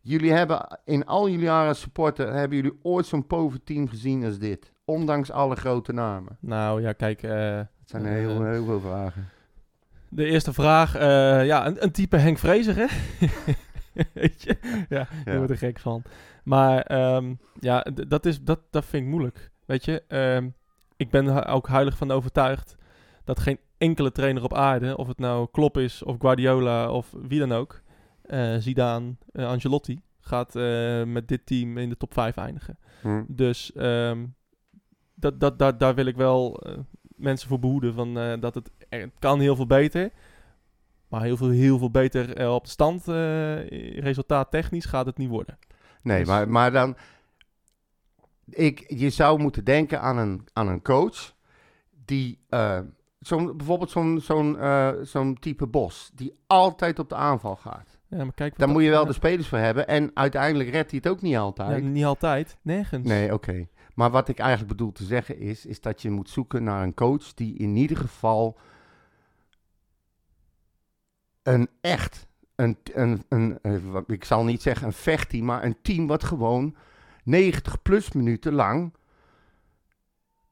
Jullie hebben in al jullie jaren als supporter, hebben jullie ooit zo'n pover team gezien als dit? Ondanks alle grote namen. Nou ja, kijk, eh, Het zijn heel, Eh, heel veel vragen. de eerste vraag. eh, ja, een, een type Henk Vrezer, hè? Weet je? Ja, je Ja. wordt er gek van. Maar ehm, ja, dat, is, dat, dat vind ik moeilijk. Weet je, Ehm, ik ben ook heilig van overtuigd dat geen enkele trainer op aarde, of het nou Klopp is, of Guardiola, of wie dan ook, eh Zidane, eh, Ancelotti, gaat eh, met dit team in de top 5 eindigen. Hm. Dus ehm, dat, dat, dat, daar wil ik wel mensen voor behoeden. Van, dat het, er- het kan heel veel beter. Maar heel veel, heel veel beter op de stand, resultaat technisch, gaat het niet worden. Nee, Dus- maar, maar dan... Ik, je zou moeten denken aan een, aan een coach die... eh, zo'n, bijvoorbeeld zo'n, zo'n, eh, zo'n type Bos, die altijd op de aanval gaat. Ja, maar kijk, Daar moet je wel de spelers voor hebben. En uiteindelijk redt hij het ook niet ja, altijd. niet altijd, nergens. Nee, oké. Maar wat ik eigenlijk bedoel te zeggen is, is dat je moet zoeken naar een coach die in ieder geval een echt, een, een, een, eh, wat- ik zal niet zeggen een vechtteam, maar een team wat gewoon 90 plus minuten lang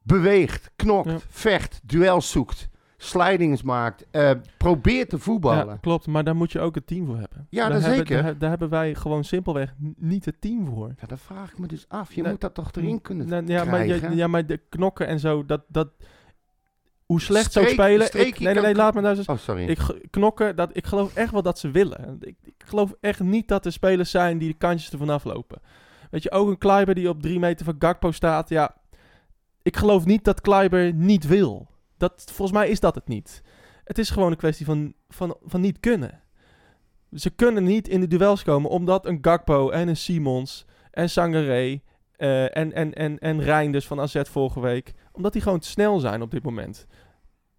beweegt, knokt, Ja. vecht, duels zoekt, slidings maakt, eh, probeert te voetballen. Ja, klopt, maar daar moet je ook het team voor hebben. Ja, daar dat hebben, zeker. Daar, daar hebben wij gewoon simpelweg niet het team voor. Ja, dan vraag ik me dus af. Je moet dat toch erin kunnen Nou, ja, maar, krijgen? je- ja, maar de knokken en zo, dat... dat hoe slecht ze ook spelen... streek Ik, je nee, nee, nee, laat me nou eens... Oh, sorry. Ik knokken, dat, ik geloof echt wel dat ze willen. Ik, ik geloof echt niet dat er spelers zijn die de kantjes ervan aflopen. Weet je, ook een Kleiber die op drie meter van Gakpo staat. Ja, ik geloof niet dat Kleiber niet wil. Dat, volgens mij is dat het niet. Het is gewoon een kwestie van, van, van niet kunnen. Ze kunnen niet in de duels komen omdat een Gakpo en een Simons en Sangaré eh, en, en, en, en Reinders van AZ vorige week, omdat die gewoon te snel zijn op dit moment.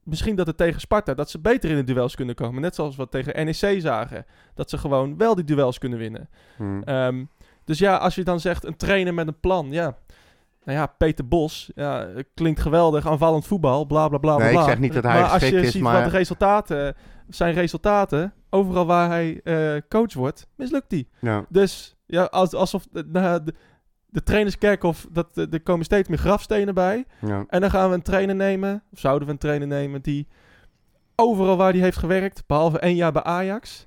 Misschien dat het tegen Sparta, dat ze beter in de duels kunnen komen. Net zoals we het tegen NEC zagen. Dat ze gewoon wel die duels kunnen winnen. Hm. Ehm, dus ja, als je dan zegt een trainer met een plan, ja. Nou ja, Peter Bos, ja, klinkt geweldig, aanvallend voetbal, bla bla bla. Nee, bla, ik zeg niet dat hij Maar als je geschikt is, ziet maar- wat de resultaten, zijn resultaten, overal waar hij eh, coach wordt, mislukt hij. Ja. Dus ja, als, alsof de, nou, de, de trainerskerkhof, dat, er komen steeds meer grafstenen bij. Ja. En dan gaan we een trainer nemen, of zouden we een trainer nemen, die overal waar hij heeft gewerkt, behalve één jaar bij Ajax,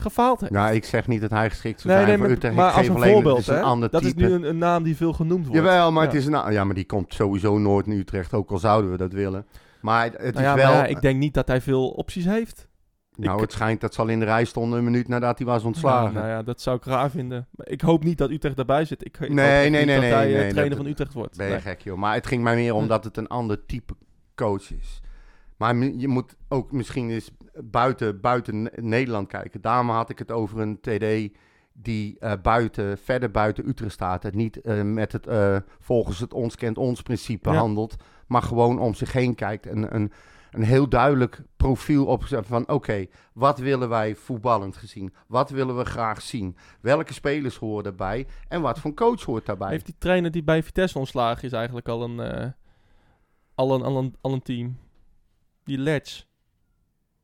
gefaald heeft. Nou, ik zeg niet dat hij geschikt zou Nee, zijn nee, voor Utrecht. maar als een alleen, voorbeeld, een ander dat type. is nu een, een naam die veel genoemd wordt. Jawel, maar Ja. het is een... Ja, maar die komt sowieso nooit in Utrecht, ook al zouden we dat willen. Maar het, het Nou ja, is wel... maar ja, ik denk niet dat hij veel opties heeft. nou, ik- het schijnt dat ze al in de rij stonden een minuut nadat hij was ontslagen. Nou, nou ja, dat zou ik raar vinden. Maar ik hoop niet dat Utrecht daarbij zit. Ik, ik Nee, nee, nee, dat nee, hij eh, nee, trainer dat- van Utrecht wordt. Ben je Nee. gek, joh. Maar het ging mij meer om Hm. dat het een ander type coach is. Maar je moet ook misschien eens buiten, buiten Ne- Nederland kijken. Daarom had ik het over een TD die eh, buiten, verder buiten Utrecht staat. En niet eh, met het, eh, volgens het ons kent ons principe Ja. handelt. Maar gewoon om zich heen kijkt. En een, een heel duidelijk profiel opgezet van oké, wat willen wij voetballend gezien? Wat willen we graag zien? Welke spelers horen daarbij? En wat voor coach hoort daarbij? Heeft die trainer die bij Vitesse ontslagen is eigenlijk al een, al een, al een, al een team? Die Ledge.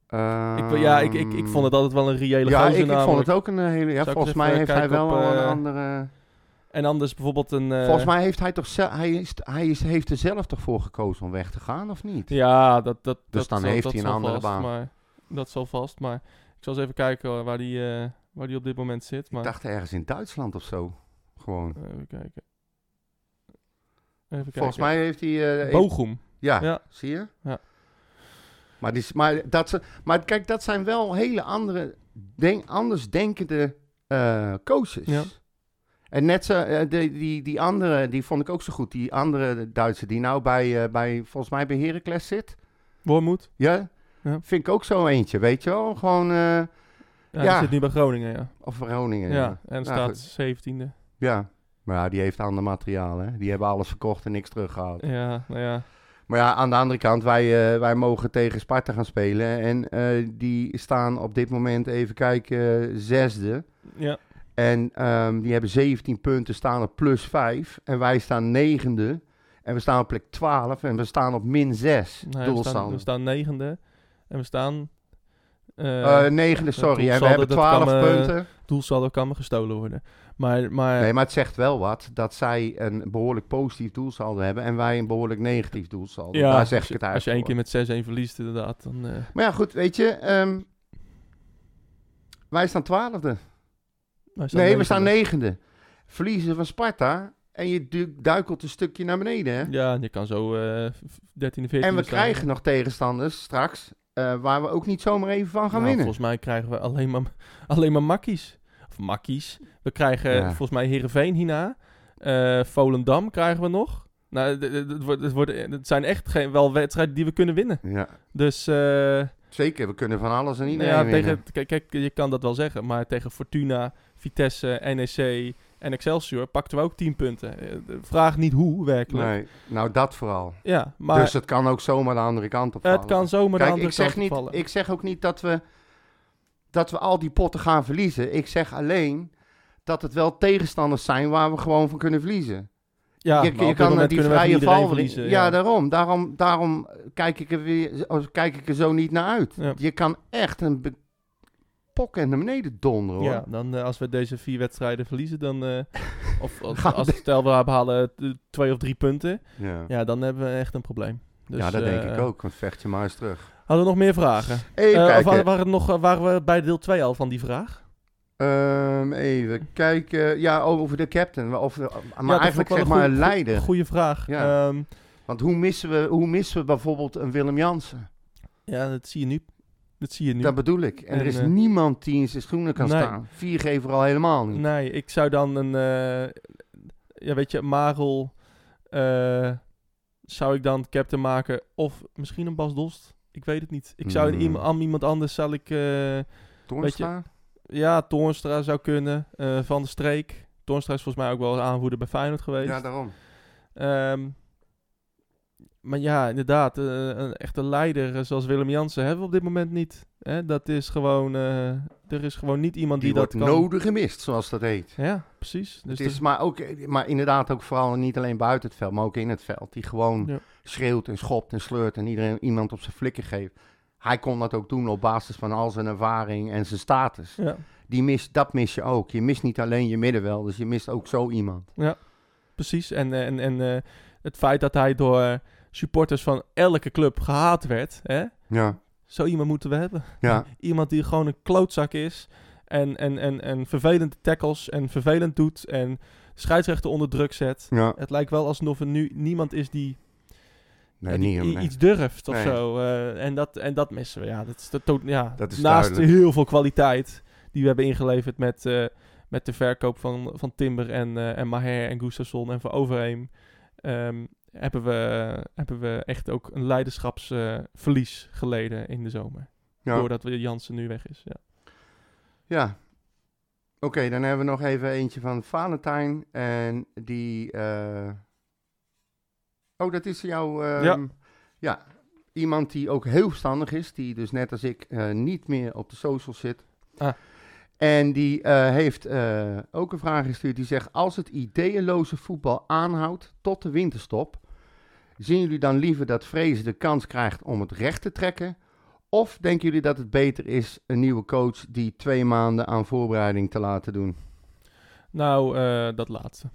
Ik, ja, ik, ik, ik vond het altijd wel een reële Ehm, Ja, gozer ik, ik vond het ook een hele... Ja, volgens mij even heeft hij wel op, een eh, andere... En anders bijvoorbeeld een... eh, Volgens mij heeft hij toch zelf... Hij, is, hij is, heeft er zelf toch voor gekozen om weg te gaan, of niet? Ja, dat, dat, Dus dat dan zal- heeft dat hij een andere vast, baan. Maar, dat zal vast, maar ik zal eens even kijken waar die, eh, waar die op dit moment zit. Maar, Ik dacht ergens in Duitsland of zo. Gewoon. Even kijken. Even kijken. Volgens mij heeft hij... eh, Bochum. Ja, Ja. zie je? Ja. Maar, die, maar, dat, maar kijk, dat zijn wel hele andere, denk, anders denkende eh, coaches. Ja. En net zo, eh, die, die, die andere, die vond ik ook zo goed. Die andere Duitse die nou bij, eh, bij volgens mij bij Heracles zit. Wormoed. Ja? Ja. Vind ik ook zo eentje, weet je wel? Gewoon, Ja, Ja. zit nu bij Groningen, ja. of Groningen. Ja, Ja. en Nou, staat goed. 17e. ja. Maar die heeft ander materiaal, hè. Die hebben alles verkocht en niks teruggehaald. Ja, nou ja. Maar ja, aan de andere kant, wij, eh, wij mogen tegen Sparta gaan spelen. En eh, die staan op dit moment, even kijken, zesde. Ja, En ehm, die hebben 17 punten, staan op plus 5. En wij staan negende. En we staan op plek 12 en we staan op min 6 nee, we, staan, we staan negende. En we staan... eh Eh, negende, sorry. En we hebben dat 12 kan, eh, punten. doelsaldo kan me gestolen worden. Maar, maar Nee, maar het zegt wel wat dat zij een behoorlijk positief doelsaldo hebben en wij een behoorlijk negatief doelsaldo. ja, Daar zeg als ik je- het uit. Als je één keer met 6-1 verliest, inderdaad, dan... eh, Maar ja, goed, weet je. ehm, wij staan twaalfde. wij staan Nee, we staan negende. Verliezen van Sparta en je du- duikelt een stukje naar beneden. Hè? Ja, en je kan zo eh 13e, 14e en we staan. krijgen nog tegenstanders straks eh, waar we ook niet zomaar even van gaan Nou, winnen. Volgens mij krijgen we alleen maar, alleen maar makkies. Of makkies. We krijgen Ja. volgens mij Heerenveen hierna. Eh Volendam krijgen we nog. Nou, het, wordt, het, wordt, het zijn echt geen, wel wedstrijden die we kunnen winnen. Ja, Dus eh, zeker. We kunnen van alles en iedereen ja, winnen. tegen, kijk, kijk, je kan dat wel zeggen. Maar tegen Fortuna, Vitesse, NEC en Excelsior pakten we ook 10 punten. Eh, Vraag niet hoe, werkelijk. Nee, nou dat vooral. Ja, maar dus het kan ook zomaar de andere kant op vallen. het kan zomaar de Kijk, andere ik zeg, kant niet, vallen. ik zeg ook niet dat we, dat we al die potten gaan verliezen. Ik zeg alleen dat het wel tegenstanders zijn waar we gewoon van kunnen verliezen. ja, je, kan die vrije val verliezen. Ja, daarom. Daarom, daarom kijk, ik er weer, of kijk ik er zo niet naar uit. Ja. Je kan echt een be- pok en naar beneden donderen hoor. Ja, dan eh, als we deze vier wedstrijden verliezen, dan. eh, of als, we als stel we halen eh, twee of drie punten, Ja. ja, dan hebben we echt een probleem. Dus, ja, dat denk ik ook. Want vecht je maar eens terug. Hadden we nog meer vragen? Even of waren, het nog, waren we bij deel 2 al van die vraag? Ehm, even kijken. Ja, over de captain. Of, maar Ja, eigenlijk zeg maar een leider. Goeie vraag. Ja. Ja. Want hoe missen, we, hoe missen we bijvoorbeeld een Willem Jansen? ja, dat zie je nu. Dat zie je nu. Dat bedoel ik. En, er is eh, niemand die in zijn schoenen kan nee. staan. Viergever al helemaal niet. Nee, ik zou dan een. eh, ja, weet je, Marel. eh, zou ik dan captain maken? Of misschien een Bas Dost? Ik weet het niet. Ik zou Hmm. iem- aan iemand anders zal ik. Toornstra? Ja, Toornstra zou kunnen. van de Streek. Toornstra is volgens mij ook wel aanvoerder bij Feyenoord geweest. Ja, daarom. Ehm, maar ja, inderdaad. eh, een echte leider eh, zoals Willem Jansen hebben we op dit moment niet. Hè? Dat is gewoon... eh, er is gewoon niet iemand Die, die, wordt dat kan... nodig gemist, zoals dat heet. Ja, precies. Dus het is er- maar, ook, maar inderdaad ook vooral niet alleen buiten het veld, maar ook in het veld. Die gewoon Ja. schreeuwt en schopt en sleurt en iedereen iemand op zijn flikken geeft. Hij kon dat ook doen op basis van al zijn ervaring en zijn status. ja, Die mis, dat mis je ook. Je mist niet alleen je middenvelders, je mist ook zo iemand. precies. En, en, en het feit dat hij door supporters van elke club gehaat werd... Hè? Ja, Zo iemand moeten we hebben. ja. Iemand die gewoon een klootzak is. En, en, en, en vervelende tackles en vervelend doet. En scheidsrechter onder druk zet. ja. Het lijkt wel alsof er nu niemand is die, Nee, die niet nee. iets durft of Nee. zo. eh, en, dat, en dat missen we. Ja, dat is, de to- ja, Dat is naast duidelijk. heel veel kwaliteit die we hebben ingeleverd met, eh, met de verkoop van, van Timber en, eh en Maher en Gustafsson en van Overheem. ehm, hebben, we, hebben we echt ook een leiderschapsverlies geleden in de zomer. Ja. Doordat we Jansen nu weg is. Ja. Ja. Oké, dan hebben we nog even eentje van Valentijn. En die. eh, Oh, dat is jouw. ehm, Ja. ja. iemand die ook heel verstandig is, die dus net als ik eh, niet meer op de socials zit. Ah. En die eh, heeft eh, ook een vraag gestuurd. Die zegt: Als het ideeënloze voetbal aanhoudt tot de winterstop, zien jullie dan liever dat Vrezen de kans krijgt om het recht te trekken? Of denken jullie dat het beter is een nieuwe coach die twee maanden aan voorbereiding te laten doen? Nou, eh, dat laatste.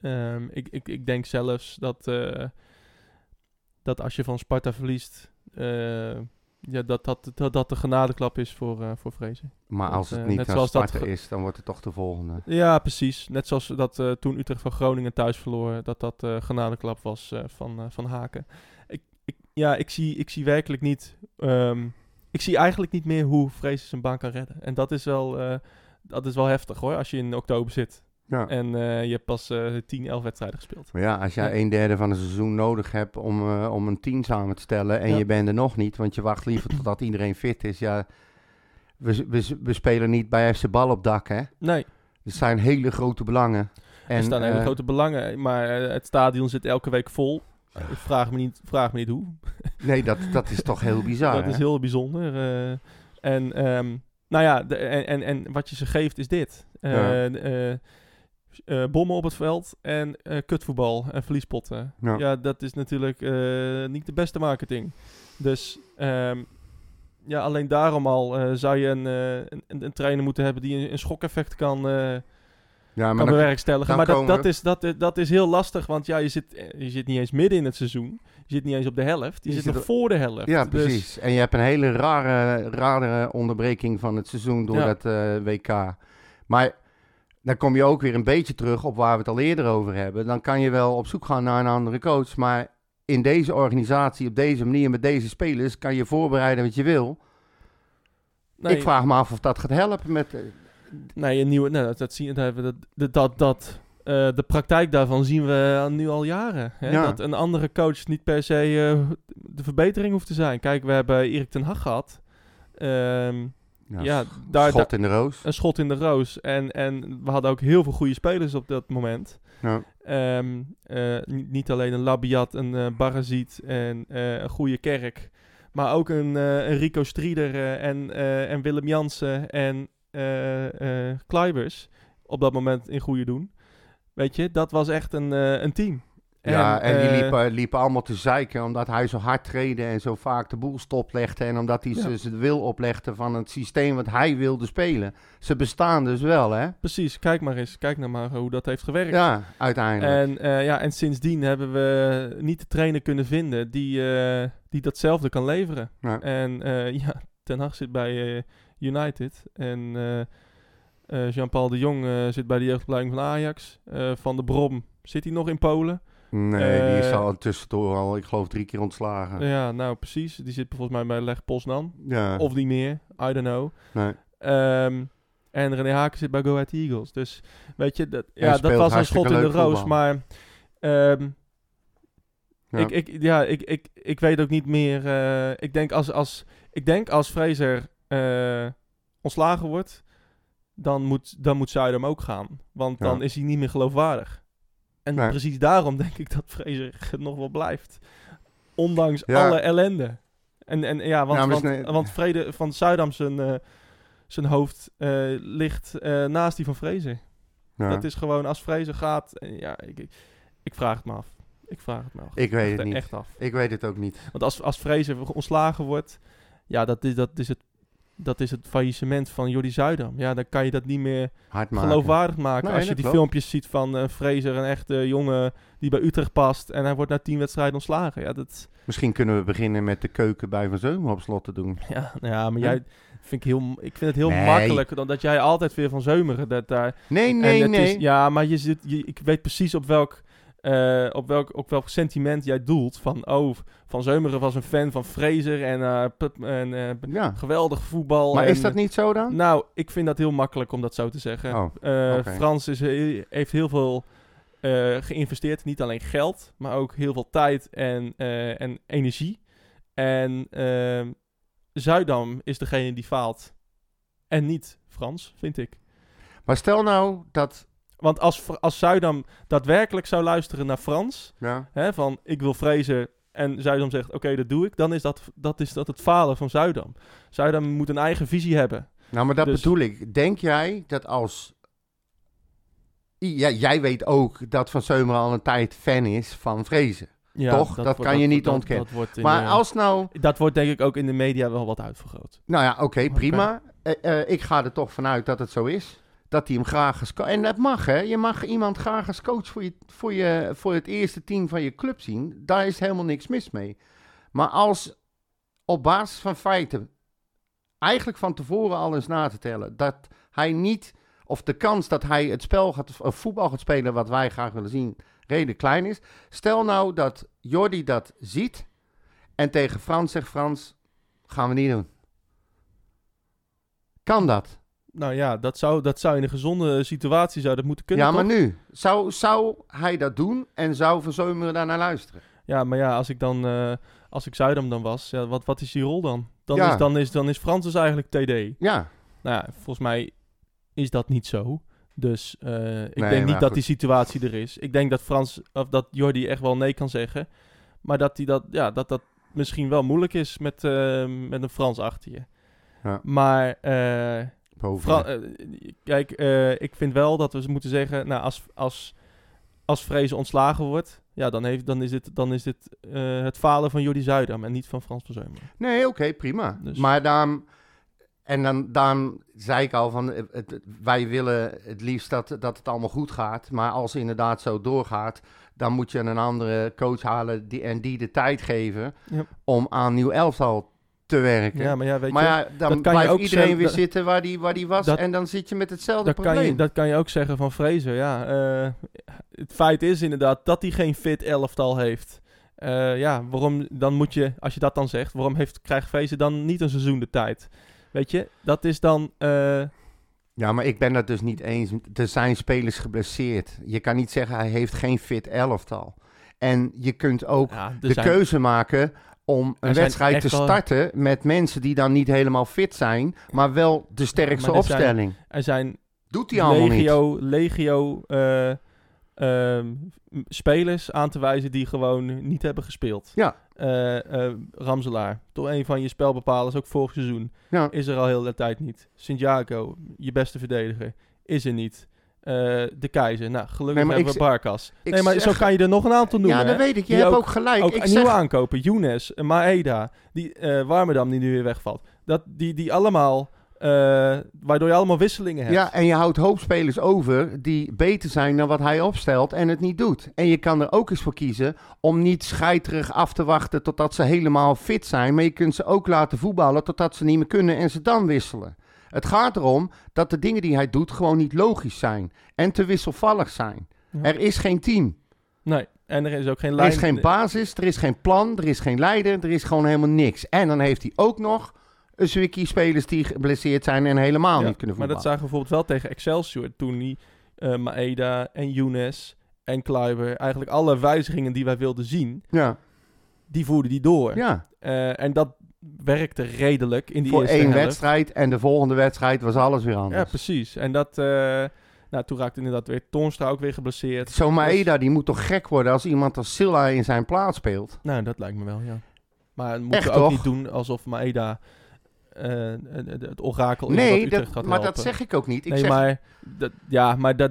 Ehm, ik, ik, ik denk zelfs dat, eh, dat als je van Sparta verliest, eh, ja, dat, dat, dat dat de genadeklap is voor, eh voor Vrezen. Maar als het eh, niet naar Sparta ge- is, dan wordt het toch de volgende. Ja, precies. Net zoals dat eh, toen Utrecht van Groningen thuis verloor, dat dat genadeklap was van, van Haken. Ik, ik, ja, ik zie, ik zie werkelijk niet. ehm, ik zie eigenlijk niet meer hoe Vrezen zijn baan kan redden. En dat is wel, dat is wel heftig hoor, als je in oktober zit. Ja. En eh, je hebt pas eh 10, 11 wedstrijden gespeeld. Maar ja, als jij Ja. een derde van het seizoen nodig hebt om, eh, om een team samen te stellen en Ja. je bent er nog niet, want je wacht liever totdat iedereen fit is, ja, we, we, we spelen niet bij FC Bal op dak, hè. Nee, Er zijn hele grote belangen. En, er staan hele eh, grote belangen. Maar het stadion zit elke week vol. Ik vraag me niet, vraag me niet hoe. Nee, dat, dat is toch heel bizar, dat hè? is heel bijzonder. eh. en, ehm, nou ja, de, en, en, en wat je ze geeft is dit. Eh, Ja. eh, eh, bommen op het veld en eh, kutvoetbal en verliespotten. Ja. Ja. dat is natuurlijk eh, niet de beste marketing. Dus ehm, ja, alleen daarom al zou je een, een, een trainer moeten hebben die een, een schokeffect kan, ja, maar kan bewerkstelligen. Maar dat, dat, is, dat, dat is heel lastig, want ja, je, zit, je zit niet eens midden in het seizoen. Je zit niet eens op de helft. Je, Je zit zit nog op- voor de helft. ja, Dus- precies. En je hebt een hele rare, rare onderbreking van het seizoen door Ja. dat eh, WK. Maar dan kom je ook weer een beetje terug op waar we het al eerder over hebben. Dan kan je wel op zoek gaan naar een andere coach, maar in deze organisatie, op deze manier, met deze spelers, kan je voorbereiden wat je wil. nee, Ik vraag me af of dat gaat helpen met... eh, Nee, een nieuwe, nee, dat, dat, zie, dat, dat, dat, dat, dat eh, de praktijk daarvan zien we al- nu al jaren. Hè? Ja. Dat een andere coach niet per se eh, de verbetering hoeft te zijn. Kijk, we hebben Erik ten Hag gehad. Ehm, ja, ja, sch- daar, schot in de roos. een schot in de roos. En, en we hadden ook heel veel goede spelers op dat moment. Ja. Ehm, eh, niet, alleen een Labiat, een eh Barazit en eh, een goede Kerk. Maar ook een, een Rico Strieder en, en Willem Jansen en Kluivers. Op dat moment in goede doen. Weet je, dat was echt een, een team. Ja, en die eh, liepen, liepen allemaal te zeiken omdat hij zo hard treden en zo vaak de boel stoplegde. En omdat hij Ja. ze zijn wil oplegde van het systeem wat hij wilde spelen. Ze bestaan dus wel, hè? Precies, kijk maar eens. Kijk nou maar hoe dat heeft gewerkt. Ja, uiteindelijk. En, eh, ja, en sindsdien hebben we niet de trainer kunnen vinden die, eh, die datzelfde kan leveren. Ja. En ja, Ten Hag zit bij United. En Jean-Paul de Jong zit bij de jeugdopleiding van Ajax. Van de Brom zit hij nog in Polen. Nee, die is eh, al tussendoor al, ik geloof, drie keer ontslagen. Ja, nou precies. Die zit volgens mij bij Leg Poznan. Ja, Of niet meer, I don't know. nee. Ehm, en René Haken zit bij Go Ahead Eagles. Dus weet je, dat, ja, dat was een schot in de roos. voetbal. Maar ehm, Ja. Ik, ik, ja, ik, ik, ik weet ook niet meer. eh, ik, denk als, als, ik denk als Fraser eh, ontslagen wordt, dan moet, dan moet Zuidam ook gaan. Want Ja. dan is hij niet meer geloofwaardig. En Nee. precies daarom denk ik dat Fraser nog wel blijft. Ondanks Ja. alle ellende. En, en ja, want, Ja, want, Vrede van Zuidam zijn, eh, zijn hoofd eh, ligt eh, naast die van Fraser. Ja. Dat is gewoon als Fraser gaat. ja, ik, ik, ik vraag het me af. Ik vraag het me af. Ik weet Echt- het niet. Echt af. Ik weet het ook niet. Want als, als Fraser ontslagen wordt, ja, dat is, dat, is het, dat is het faillissement van Jordi Zuidam. Ja, dan kan je dat niet meer Hard maken. geloofwaardig maken. Nee, als je die filmpjes ziet van eh Fraser, een echte jongen die bij Utrecht past en hij wordt na tien wedstrijden ontslagen. Ja, dat, Misschien kunnen we beginnen met de keuken bij Van Zeumer op slot te doen. ja, nou ja maar Ja. jij vind ik, heel, ik vind het heel Nee. makkelijk dan dat jij altijd weer van Zeumeren dat daar Nee, nee, nee. Is, ja, maar je zit, je, ik weet precies op welk, eh, op, welk, op welk sentiment jij doelt. Van, oh, Van Zeumeren was een fan van Fraser en, pup- en eh, ja. geweldig voetbal. Maar en, is dat niet zo dan? Nou, ik vind dat heel makkelijk om dat zo te zeggen. Oh. Frans is, he- heeft heel veel geïnvesteerd. Niet alleen geld, maar ook heel veel tijd en, en energie. En ehm, Zuidam is degene die faalt. En niet Frans, vind ik. Maar stel nou dat... Want als, als Zuidam daadwerkelijk zou luisteren naar Frans, Ja, hè, van ik wil vrezen en Zuidam zegt, oké, dat doe ik, dan is dat, dat is dat het falen van Zuidam. Zuidam moet een eigen visie hebben. Nou, maar dat Dus- bedoel ik. Denk jij dat als... Ja, jij weet ook dat Van Seumeren al een tijd fan is van Vrezen. Ja, Toch? Dat kan je niet dat- ontkennen. Dat wordt in Maar de- als nou... dat wordt denk ik ook in de media wel wat uitvergroot. Nou ja, oké, Oké. prima. Eh, eh, ik ga er toch vanuit dat het zo is. Dat hij hem graag als. En dat mag, hè. Je mag iemand graag als coach voor, je, voor, je, voor het eerste team van je club zien. Daar is helemaal niks mis mee. Maar als op basis van feiten... eigenlijk van tevoren al eens na te tellen... dat hij niet... of de kans dat hij het spel gaat... of voetbal gaat spelen wat wij graag willen zien... redelijk klein is. Stel nou dat Jordi dat ziet... en tegen Frans zegt... Frans, gaan we niet doen. Kan dat? Nou ja, dat zou, dat zou in een gezonde situatie zou dat moeten kunnen. ja, maar toch? nu. Zou, zou hij dat doen en zou Van Zeumeren daar naar luisteren? Ja, maar ja, als ik dan, eh, als ik Zuidam dan was, ja, wat, wat is die rol dan? Dan, Ja. is, dan, is, dan is Frans dus eigenlijk TD. Ja, Nou ja, volgens mij is dat niet zo. Dus eh, ik Nee, denk niet dat die situatie er is. Ik denk dat Frans, of dat Jordi echt wel nee kan zeggen. Maar dat hij dat, ja, dat, dat misschien wel moeilijk is met, eh, met een Frans achter je. Ja. Maar eh, kijk, eh, ik vind wel dat we moeten zeggen, nou, als, als, als Vrezen ontslagen wordt, ja, dan, heeft, dan is dit, dan is dit eh, het falen van Jordi Zuidam en niet van Frans van Zeumeren. Nee, oké, prima. Dus- Maar daarom... En dan, daarom zei ik al van, het, het- wij willen het liefst dat, dat het allemaal goed gaat. Maar als het inderdaad zo doorgaat, dan moet je een andere coach halen die, en die de tijd geven Ja. om aan nieuw elftal te werken. Ja, maar ja, weet maar je, ja, dan dat kan je blijft ook iedereen zeggen- weer zitten waar die, waar die was. dat- en dan zit je met hetzelfde dat probleem. kan, je, dat kan je ook zeggen van Vrezen, ja. eh, het feit is inderdaad dat hij geen fit elftal heeft. Eh, ja, waarom dan moet je, als je dat dan zegt, waarom heeft, krijgt Vrezen dan niet een seizoen de tijd? Weet je, dat is dan... eh, Ja, maar ik ben dat dus niet eens. Er zijn spelers geblesseerd. Je kan niet zeggen hij heeft geen fit elftal. En je kunt ook ja, de zijn- keuze maken om een wedstrijd te starten met mensen die dan niet helemaal fit zijn, maar wel de sterkste er zijn- opstelling. Er zijn Doet hij allemaal niet. legio, legio eh, ehm, m- spelers aan te wijzen die gewoon niet hebben gespeeld. Ja. Eh, Ramselaar, toch een van je spelbepalers, ook vorig seizoen, Ja. is er al heel de tijd niet. Santiago, je beste verdediger, is er niet. Eh, de Keizer, nou gelukkig Nee, hebben we Barkas. Nee, maar zeg- zo kan je er nog een aantal noemen. Ja, dat hè? weet ik. Je Die hebt ook- gelijk. Ook ik nieuwe zeg, aankopen, Younes, Maeda, die Warmerdam die nu weer wegvalt. Dat, die, die allemaal, eh, waardoor je allemaal wisselingen hebt. ja, en je houdt hoop spelers over die beter zijn dan wat hij opstelt en het niet doet. En je kan er ook eens voor kiezen om niet scheiterig af te wachten totdat ze helemaal fit zijn. Maar je kunt ze ook laten voetballen totdat ze niet meer kunnen en ze dan wisselen. Het gaat erom dat de dingen die hij doet gewoon niet logisch zijn en te wisselvallig zijn. Ja. Er is geen team. Nee, en er is ook geen Er lijn. is geen basis, er is geen plan, er is geen leider, er is gewoon helemaal niks. En dan heeft hij ook nog een zwikkie spelers die geblesseerd zijn en helemaal Ja, niet kunnen Maar voetballen. dat zagen we bijvoorbeeld wel tegen Excelsior. Toen die eh, Maeda en Younes en Kleiber, eigenlijk alle wijzigingen die wij wilden zien, Ja, die voerden die door. ja. Eh, en dat werkte redelijk in die voor één helft. wedstrijd en de volgende wedstrijd was alles weer anders. Ja, precies. En dat, eh, nou, toen raakte inderdaad weer Toornstra ook weer geblesseerd. Zo'n Maeda, die moet toch gek worden als iemand als Silla in zijn plaats speelt? Nou, dat lijkt me wel, ja. Maar moeten Echt, ook toch? niet doen alsof Maeda het orakel is Nee, wat Utrecht dat, gaat maar dat zeg ik ook niet. Ik nee, zeg, maar dat, ja, maar dat,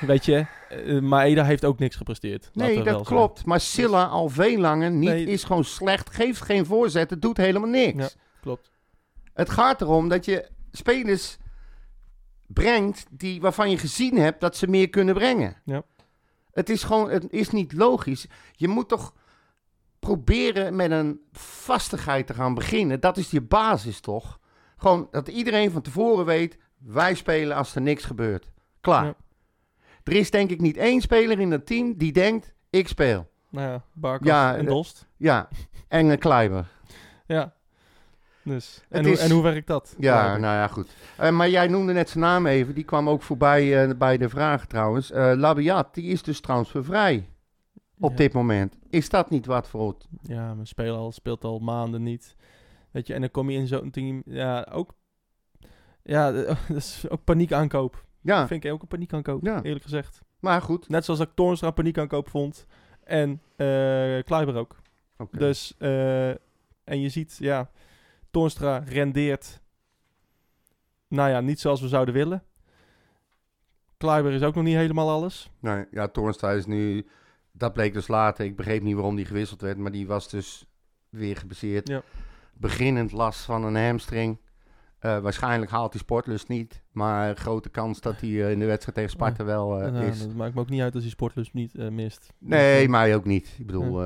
weet je, eh, Maeda heeft ook niks gepresteerd. nee, dat klopt. Maar Silla al veel langer niet, Nee. is gewoon slecht, geeft geen voorzetten, doet helemaal niks. Ja. Klopt. Het gaat erom dat je spelers brengt die, waarvan je gezien hebt dat ze meer kunnen brengen. Ja. Het is gewoon, het is niet logisch. Je moet toch proberen met een vastigheid te gaan beginnen. Dat is je basis toch? Gewoon dat iedereen van tevoren weet, wij spelen als er niks gebeurt. Klaar. Ja. Er is denk ik niet één speler in dat team die denkt, ik speel. Nou ja, Barkas Ja, en eh, Dost. Ja, en een Kleiber. Ja. Dus, en, hoe, en hoe werkt dat? Ja, Kleiber? nou ja, goed. Eh, maar jij noemde net zijn naam even. Die kwam ook voorbij eh, bij de vraag trouwens. Eh Labiat, die is dus transfervrij op Ja. dit moment. Is dat niet wat voor? Ja, mijn speler al, speelt al maanden niet. Weet je, en dan kom je in zo'n team. Ja, ook. Ja, dat is ook paniekaankoop. Ja, Vind ik ook een paniekaankoop, Ja. eerlijk gezegd. maar goed. Net zoals ik Toornstra een paniekaankoop vond. En eh Kleiber ook. Dus, eh, en je ziet, ja, Toornstra rendeert, nou ja, niet zoals we zouden willen. Kleiber is ook nog niet helemaal alles. Nee, ja, Toornstra is nu... Dat bleek dus later. Ik begreep niet waarom die gewisseld werd, maar die was dus weer gebaseerd. Ja. Beginnend last van een hamstring. Eh, waarschijnlijk haalt hij sportlust niet. Maar grote kans dat hij eh, in de wedstrijd tegen Sparta wel eh, En, nou, is. dat maakt me ook niet uit als hij sportlust niet mist. Nee, Dus, mij ook niet. Ik bedoel,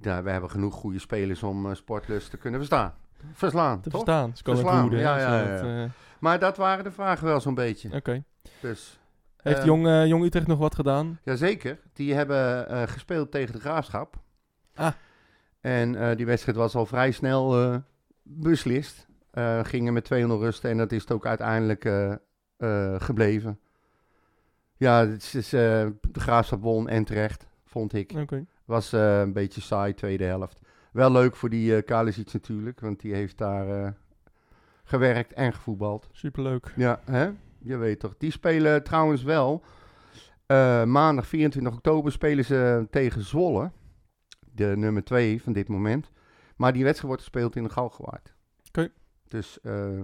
ja, we hebben genoeg goede spelers om sportlust te kunnen verstaan. Verslaan, te toch? verstaan. Ze komen Verslaan, ja, ja, zodat, ja. eh, Maar dat waren de vragen wel zo'n beetje. Oké. Dus, Heeft eh, Jong, eh, Jong Utrecht nog wat gedaan? Jazeker. Die hebben eh, gespeeld tegen de Graafschap. Ah. En eh, die wedstrijd was al vrij snel beslist. Gingen met 2-0 rusten en dat is het ook uiteindelijk gebleven. Ja, het is, de Graafschap won en terecht, vond ik. Oké. Was eh, een beetje saai, tweede helft. Wel leuk voor die uh, Kalisic natuurlijk, want die heeft daar gewerkt en gevoetbald. Superleuk. Ja, hè? Je weet toch. Die spelen trouwens wel. eh, maandag 24 oktober spelen ze tegen Zwolle. De nummer 2 van dit moment. Maar die wedstrijd wordt gespeeld in de Galgenwaard. Oké. Dus eh,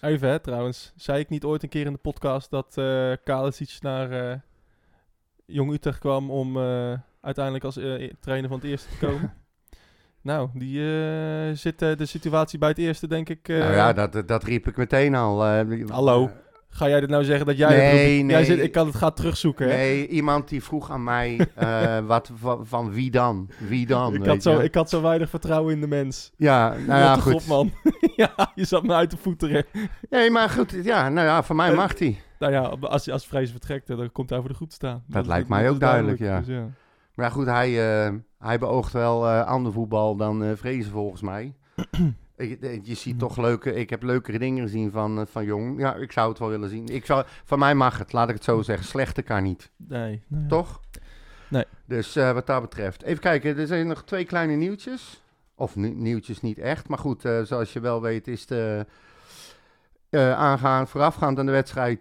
Even hè, trouwens. Zei ik niet ooit een keer in de podcast dat eh Kalisic naar Jong Utrecht kwam om uiteindelijk als trainer van het eerste te komen? nou, die zit de situatie bij het eerste, denk ik. nou ja, dat, dat riep ik meteen al. Hallo. Ga jij dit nou zeggen dat jij... het Nee, Jij zit, ik kan het gaan terugzoeken, hè? Nee, iemand die vroeg aan mij eh, wat, van, van wie dan? Wie dan? ik, had zo, je? ik had zo weinig vertrouwen in de mens. Ja, nou Ja, goed. op, man. ja, je zat me uit te voeteren. Nee, maar goed. Ja, nou ja, voor mij Eh, mag die. Nou ja, als, als Vrees vertrekt, dan komt hij voor de groep te staan. Dat lijkt mij ook duidelijk, ja. Dus ja. Maar goed, hij, eh, hij beoogt wel ander voetbal dan Vrezen volgens mij. Ik- eh, je ziet toch leuke... Ik heb leukere dingen gezien van, eh, van Jong. Ja, ik zou het wel willen zien. Ik zou, van mij mag het, laat ik het zo zeggen. Slechter kan niet. Nee. Toch? Nee. Dus eh, wat dat betreft. Even kijken, er zijn nog twee kleine nieuwtjes. Of nieuwtjes niet echt. Maar goed, eh, zoals je wel weet is de... aangaan, voorafgaand aan de wedstrijd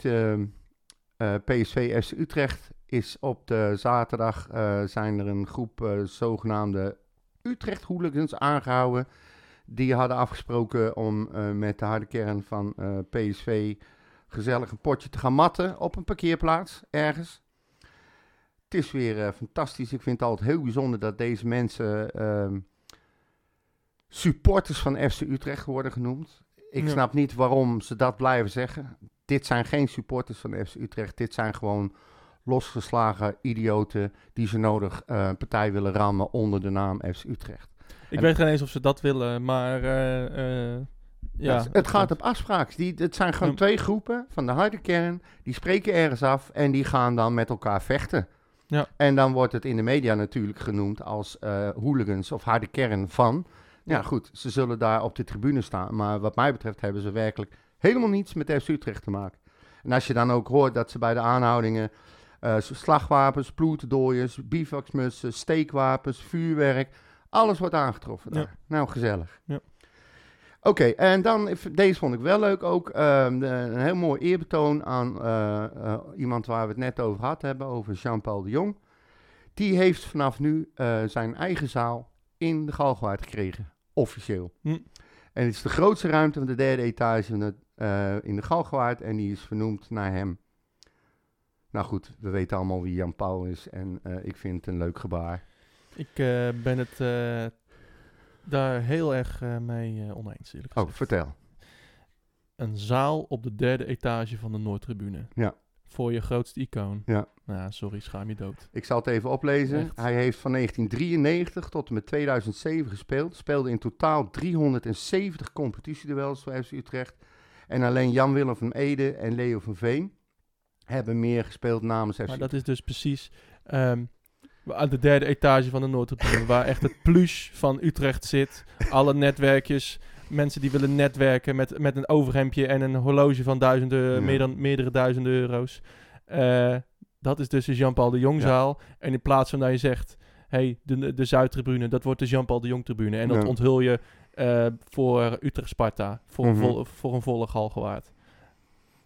PSV FC Utrecht is op de zaterdag zijn er een groep zogenaamde Utrecht hooligans aangehouden. Die hadden afgesproken om eh, met de harde kern van eh, PSV gezellig een potje te gaan matten op een parkeerplaats ergens. Het is weer eh, fantastisch. Ik vind het altijd heel bijzonder dat deze mensen ehm, supporters van FC Utrecht worden genoemd. Ik Ja. snap niet waarom ze dat blijven zeggen. Dit zijn geen supporters van FC Utrecht. Dit zijn gewoon losgeslagen idioten die ze nodig een partij willen rammen onder de naam FC Utrecht. Ik En- weet geen eens of ze dat willen, maar... eh, eh, ja, het gaat op afspraken. Die, het zijn gewoon Ja. twee groepen van de harde kern. Die spreken ergens af en die gaan dan met elkaar vechten. Ja. En dan wordt het in de media natuurlijk genoemd als eh, hooligans of harde kern van. Ja, goed, ze zullen daar op de tribune staan. Maar wat mij betreft hebben ze werkelijk helemaal niets met FC Utrecht te maken. En als je dan ook hoort dat ze bij de aanhoudingen eh, slagwapens, ploeterdooiers, bivaksmutsen, steekwapens, vuurwerk, alles wordt aangetroffen Ja. daar. Nou, gezellig. Ja. Oké, en dan, deze vond ik wel leuk ook. ehm, de- een heel mooi eerbetoon aan eh, eh, iemand waar we het net over gehad hebben, over Jean-Paul de Jong. Die heeft vanaf nu eh, zijn eigen zaal in de Galgenwaard gekregen, officieel. Hm. En het is de grootste ruimte van de derde etage in de, in de Galgenwaard en die is vernoemd naar hem. Nou goed, we weten allemaal wie Jan Paul is en ik vind het een leuk gebaar. Ik eh, ben het eh, daar heel erg eh, mee oneens, eerlijk Oh, vertel. Een zaal op de derde etage van de Noordtribune. Ja. Voor je grootste icoon. Ja. Nou, sorry, schaam je dood. Ik zal het even oplezen. Echt? Hij heeft van 1993 tot en met 2007 gespeeld. Speelde in totaal 370 competitieduels voor FC Utrecht. En alleen Jan-Willem van Ede en Leo van Veen hebben meer gespeeld namens FC Maar dat is dus precies ehm, aan de derde etage van de Noordtribune, waar echt het plush van Utrecht zit. Alle netwerkjes, mensen die willen netwerken met, met een overhemdje en een horloge van duizenden, Ja. meer dan, meerdere duizenden euro's. Eh, dat is dus de Jean-Paul de Jongzaal. En in plaats van dat je zegt, hey, de, de Zuidtribune, dat wordt de Jean-Paul de Jong tribune. En dat Ja. onthul je eh, voor Utrecht-Sparta, voor, Mhm. een vol, voor een volle Galgenwaard.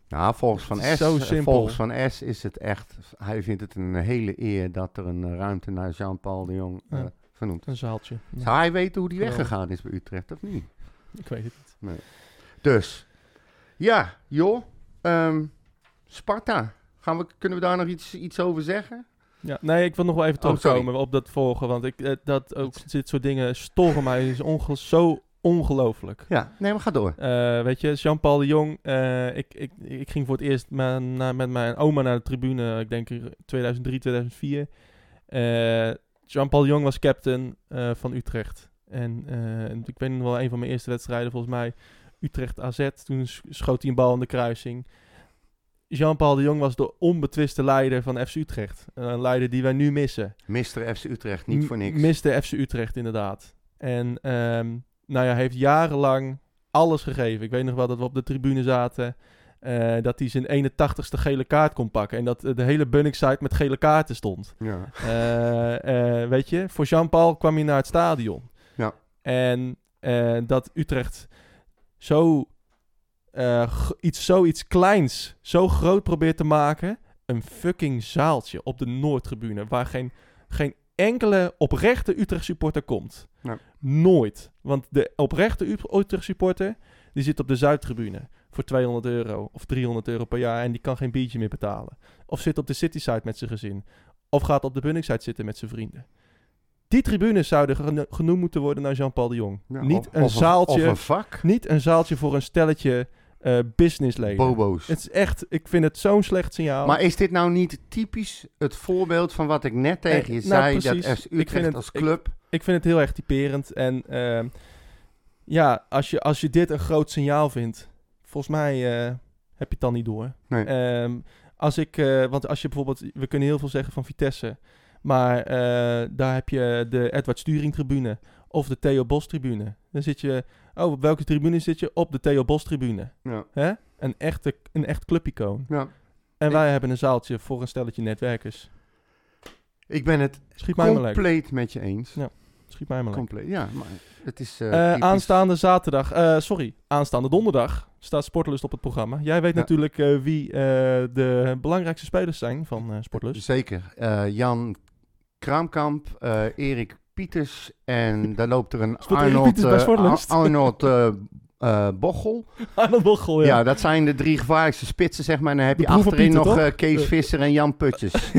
Nou, volgens Van Het S, zo eh, simpel. volgens Van S is het echt, hij vindt het een hele eer dat er een eh, ruimte naar Jean-Paul de Jong eh, Ja. vernoemd. Een zaaltje. Ja, Zou hij weten hoe die weggegaan is bij Utrecht, of niet? ik weet het niet. Dus, ja, joh. ehm, Sparta. Gaan we, kunnen we daar nog iets, iets over zeggen? Ja, nee, ik wil nog wel even Oh, terugkomen op dat volgen. Want ik, eh, dat ook, dit soort dingen storen mij is onge zo ongelooflijk. Ja, nee, maar ga door. Eh, weet je, Jean-Paul de Jong. eh, ik, ik, ik ging voor het eerst na- met mijn oma naar de tribune. Ik denk 2003, 2004. Eh, Jean-Paul de Jong was captain van Utrecht. En ik weet nog wel een van mijn eerste wedstrijden, volgens mij Utrecht AZ. Toen sch- schoot hij een bal in de kruising. Jean-Paul de Jong was de onbetwiste leider van FC Utrecht. Een leider die wij nu missen. Mr. FC Utrecht, niet voor niks. Miste FC Utrecht inderdaad. En ehm, nou ja, heeft jarenlang alles gegeven. Ik weet nog wel dat we op de tribune zaten. eh, dat hij zijn 81ste gele kaart kon pakken. En dat eh, de hele Bunningside met gele kaarten stond. Ja. Eh, weet je, voor Jean-Paul kwam hij naar het stadion. Ja. En dat Utrecht zo iets, zoiets kleins zo groot probeert te maken. Een fucking zaaltje op de Noordtribune. Waar geen, geen enkele oprechte Utrecht supporter komt. Ja. Nooit. Want de oprechte Utrecht supporter die zit op de Zuidtribune voor 200 euro of 300 euro per jaar en die kan geen biertje meer betalen. Of zit op de Cityside met zijn gezin. Of gaat op de Bunningside zitten met zijn vrienden. Die tribunes zouden geno- genoemd moeten worden naar Jean-Paul de Jong. Ja, niet of- een of zaaltje, Of een vak. niet een zaaltje voor een stelletje eh businessleden. Bobo's. Het is echt, ik vind het zo'n slecht signaal. Maar is dit nou niet typisch het voorbeeld van wat ik net tegen je Eh, nou, zei? precies. Dat FC Ik vind Utrecht het- als club... ik vind het heel erg typerend. En ehm, ja, als je, als je dit een groot signaal vindt, volgens mij eh, heb je het dan niet door. Nee. Ehm, als ik, eh, want als je bijvoorbeeld, we kunnen heel veel zeggen van Vitesse, maar eh, daar heb je de Edward Sturing tribune of de Theo Bos tribune. Dan zit je, oh, op welke tribune zit je? Op de Theo Bos tribune. ja. Hè? Een, echte, een echt clubicoon. ja. En Ik- wij hebben een zaaltje voor een stelletje netwerkers. Ik ben het Schiet compleet met je eens. Ja, Schiet mij maar. Compleet, ja. Maar het is eh, Eh, aanstaande zaterdag, eh, sorry, aanstaande donderdag staat Sportlust op het programma. Jij weet Ja. natuurlijk wie de belangrijkste spelers zijn van Sportlust. Zeker. Jan Kraamkamp, Erik Pieters en daar loopt er een Arnold, Pieters bij Sportlust? Ar- Arnold eh, Bochel. Arnold Bochel, Ja. ja. dat zijn de drie gevaarlijkste spitsen, zeg maar. En dan heb je achterin Pieter, nog eh, Kees Eh. Visser en Jan Putjes.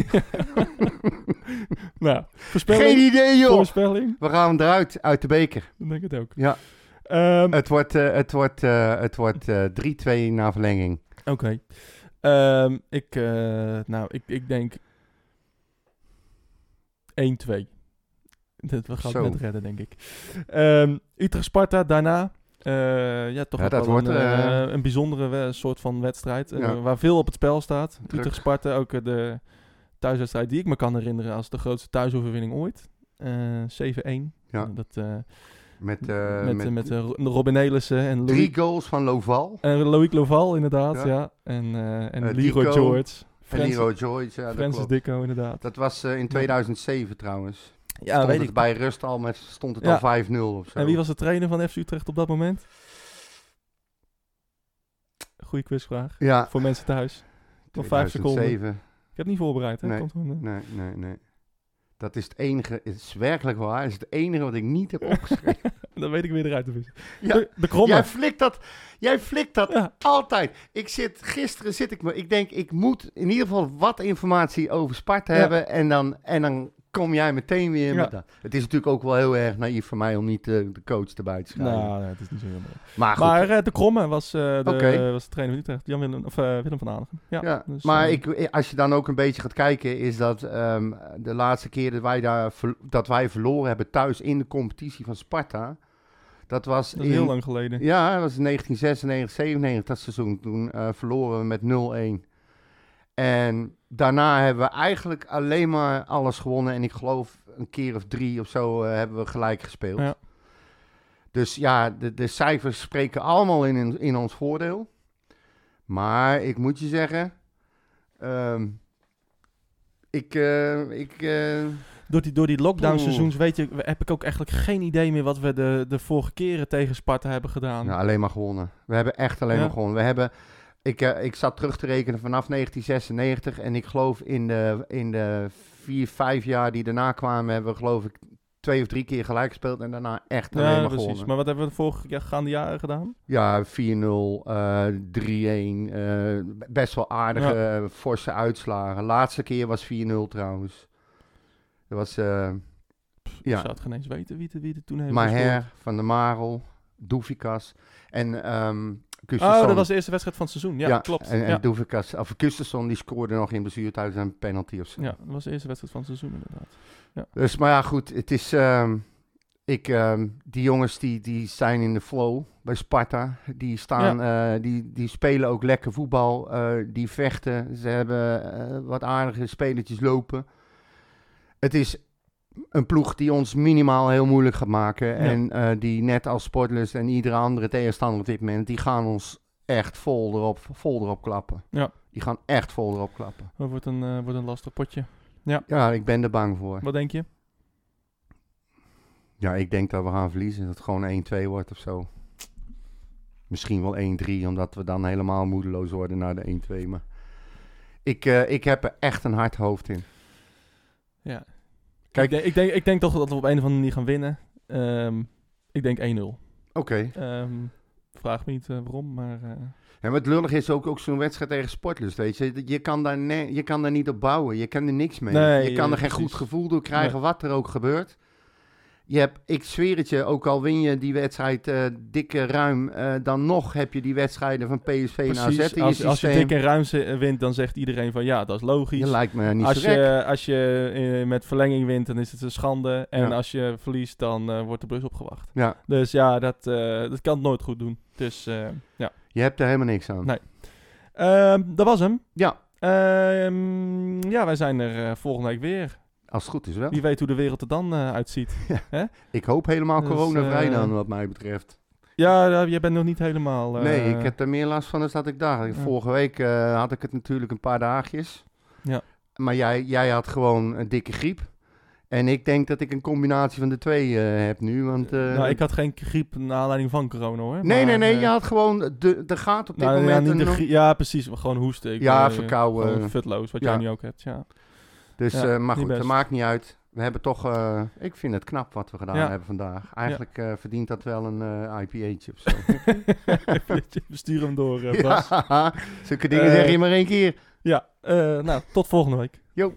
nou, voorspelling. Geen idee, joh! Voorspelling. We gaan eruit uit de beker. Dan denk ik het ook. Ja. Ehm, Het wordt, eh, het wordt, het wordt eh, 3-2 na verlenging. Oké. Ehm, ik, nou, ik, ik denk 1-2. Dat we gaan het net redden, denk ik. Ehm, Utrecht-Sparta daarna. Eh, ja, toch Ja, ook dat wel wordt, een, eh, eh, een bijzondere soort van wedstrijd. waar veel op het spel staat. Utrecht-Sparta, ook de thuiswedstrijd die ik me kan herinneren als de grootste thuisoverwinning ooit. Eh 7-1. Ja. Eh, dat, Met, met, met, met, Robin Nelissen en Louis, drie goals van Loval. en Loïc Loval, inderdaad. Ja. Ja. En, en Leroy Dico. George. En Leroy. Ja, dat, Francis. Dicko, inderdaad. dat was in 2007 trouwens. Ja, stond weet ik. bij rust al met, stond het Ja. al 5-0 of zo. En wie was de trainer van FC Utrecht op dat moment? Goeie quizvraag. Ja, Voor mensen thuis. Nog vijf seconden. 2007. Ik heb het niet voorbereid, hè? Nee. Komt eh. Nee, nee, nee. Dat is het enige, het is werkelijk waar, het is het enige wat ik niet heb opgeschreven. Dan weet ik weer eruit te vissen. Ja, De, de kromme. jij flikt dat, jij flikt dat Ja. altijd. Ik zit, gisteren zit ik me, ik denk ik moet in ieder geval wat informatie over Sparta Ja. hebben en dan, en dan kom jij meteen weer Ja. met dat. Het is natuurlijk ook wel heel erg naïef van mij om niet eh, de coach erbij te schrijven. Nou, nee, het is niet zo heel mooi. maar goed, Maar eh, de kromme was, eh, de, was de trainer van Utrecht. Jan Willem, of, Willem van Aanigen. Ja, Ja, dus, maar ik, als je dan ook een beetje gaat kijken, is dat ehm, de laatste keer dat wij, daar, dat wij verloren hebben thuis in de competitie van Sparta, dat was, Dat is in, heel lang geleden. Ja, dat was in 1996, 97, dat seizoen. Toen verloren we met 0-1. En daarna hebben we eigenlijk alleen maar alles gewonnen. En ik geloof een keer of drie of zo eh, hebben we gelijk gespeeld. Ja. Dus ja, de, de cijfers spreken allemaal in, in ons voordeel. Maar ik moet je zeggen, ehm, ik, eh, ik, eh, Door die, door die lockdown Oeh. seizoens weet je, heb ik ook eigenlijk geen idee meer wat we de, de vorige keren tegen Sparta hebben gedaan. nou, alleen maar gewonnen. We hebben echt alleen Ja. maar gewonnen. We hebben, ik, eh, ik zat terug te rekenen vanaf 1996 en ik geloof in de, in de vier, vijf jaar die daarna kwamen, hebben we geloof ik twee of drie keer gelijk gespeeld en daarna echt alleen Ja, maar precies. gewonnen. Maar wat hebben we de vorige gaande jaren gedaan? Ja, 4-0, eh 3-1. eh, best wel aardige, eh, forse uitslagen. Laatste keer was 4-0 trouwens. Dat was eh Ik ja, zou het geen eens weten wie het, wie het toen heeft Maher, Van der Marel, Doefikas en ehm Gustafsson. Oh, dat was de eerste wedstrijd van het seizoen. Ja, klopt. En, en ja. Of die scoorde nog in bezuurd uit een penalty of zo. ja, dat was de eerste wedstrijd van het seizoen inderdaad. Dus, maar ja, goed, het is... ehm, ik, ehm, die jongens die, die zijn in de flow bij Sparta. Die, staan, eh, die, die spelen ook lekker voetbal. eh, die vechten. Ze hebben eh, wat aardige spelertjes lopen. Het is een ploeg die ons minimaal heel moeilijk gaat maken. En eh, die net als Sportlust en iedere andere tegenstander op dit moment... die gaan ons echt vol erop, vol erop klappen. Ja. Die gaan echt vol erop klappen. Dat wordt een, eh, wordt een lastig potje. Ja, ik ben er bang voor. Wat denk je? Ja, ik denk dat we gaan verliezen. Dat het gewoon 1-2 wordt of zo. Misschien wel 1-3, omdat we dan helemaal moedeloos worden naar de 1-2. Maar ik, eh, ik heb er echt een hard hoofd in. Ja. Kijk- ik, denk, ik, denk, ik denk toch dat we op een of andere manier gaan winnen. Ehm, ik denk 1-0. Oké. Ehm, vraag me niet eh, waarom, maar... eh, Ja, maar het lullig is ook, ook zo'n wedstrijd tegen Sportlust, weet je. Je kan, daar je kan daar niet op bouwen. Je kan er niks mee. Nee, je kan er geen goed gevoel door krijgen, wat er ook gebeurt. Je hebt, ik zweer het je, ook al win je die wedstrijd eh, dikke ruim, eh, dan nog heb je die wedstrijden van PSV en AZ in je als, als je systeem. dik en ruim zi- wint, dan zegt iedereen van ja, dat is logisch. Je lijkt me niet als, zo je, als je eh, met verlenging wint, dan is het een schande. En Ja. als je verliest, dan eh, wordt de bus opgewacht. Ja, Dus ja, dat, eh, dat kan het nooit goed doen. Dus eh, ja. je hebt er helemaal niks aan. Nee. Ehm, dat was hem. Ja, Ehm, ja, wij zijn er eh, volgende week weer. Als het goed is wel. Wie weet hoe de wereld er dan eh, uitziet. Ik hoop helemaal Dus, coronavrij eh, dan, wat mij betreft. Ja, ja, jij bent nog niet helemaal... eh, nee, ik heb er meer last van dan dat ik dacht. Ja. Vorige week eh, had ik het natuurlijk een paar dagjes. Ja. Maar jij, jij had gewoon een dikke griep. En ik denk dat ik een combinatie van de twee eh, heb nu. Want, eh, nou, ik had geen griep naar aanleiding van corona hoor. nee, nee, maar, nee. Je had gewoon... De, er gaat op dit nou, ja, moment... niet een de ja, precies. Gewoon hoesten. Ik, Ja, verkouden. gewoon Futloos, wat Ja. jij nu ook hebt. Ja. Dus, Ja, eh, maar goed, dat maakt niet uit. We hebben toch... eh, ik vind het knap wat we gedaan Ja. hebben vandaag. Eigenlijk eh, verdient dat wel een eh IPA'tje of zo. We sturen hem door, Bas. ja, zulke dingen zeg je maar één keer. Ja, nou, tot volgende week. Jo.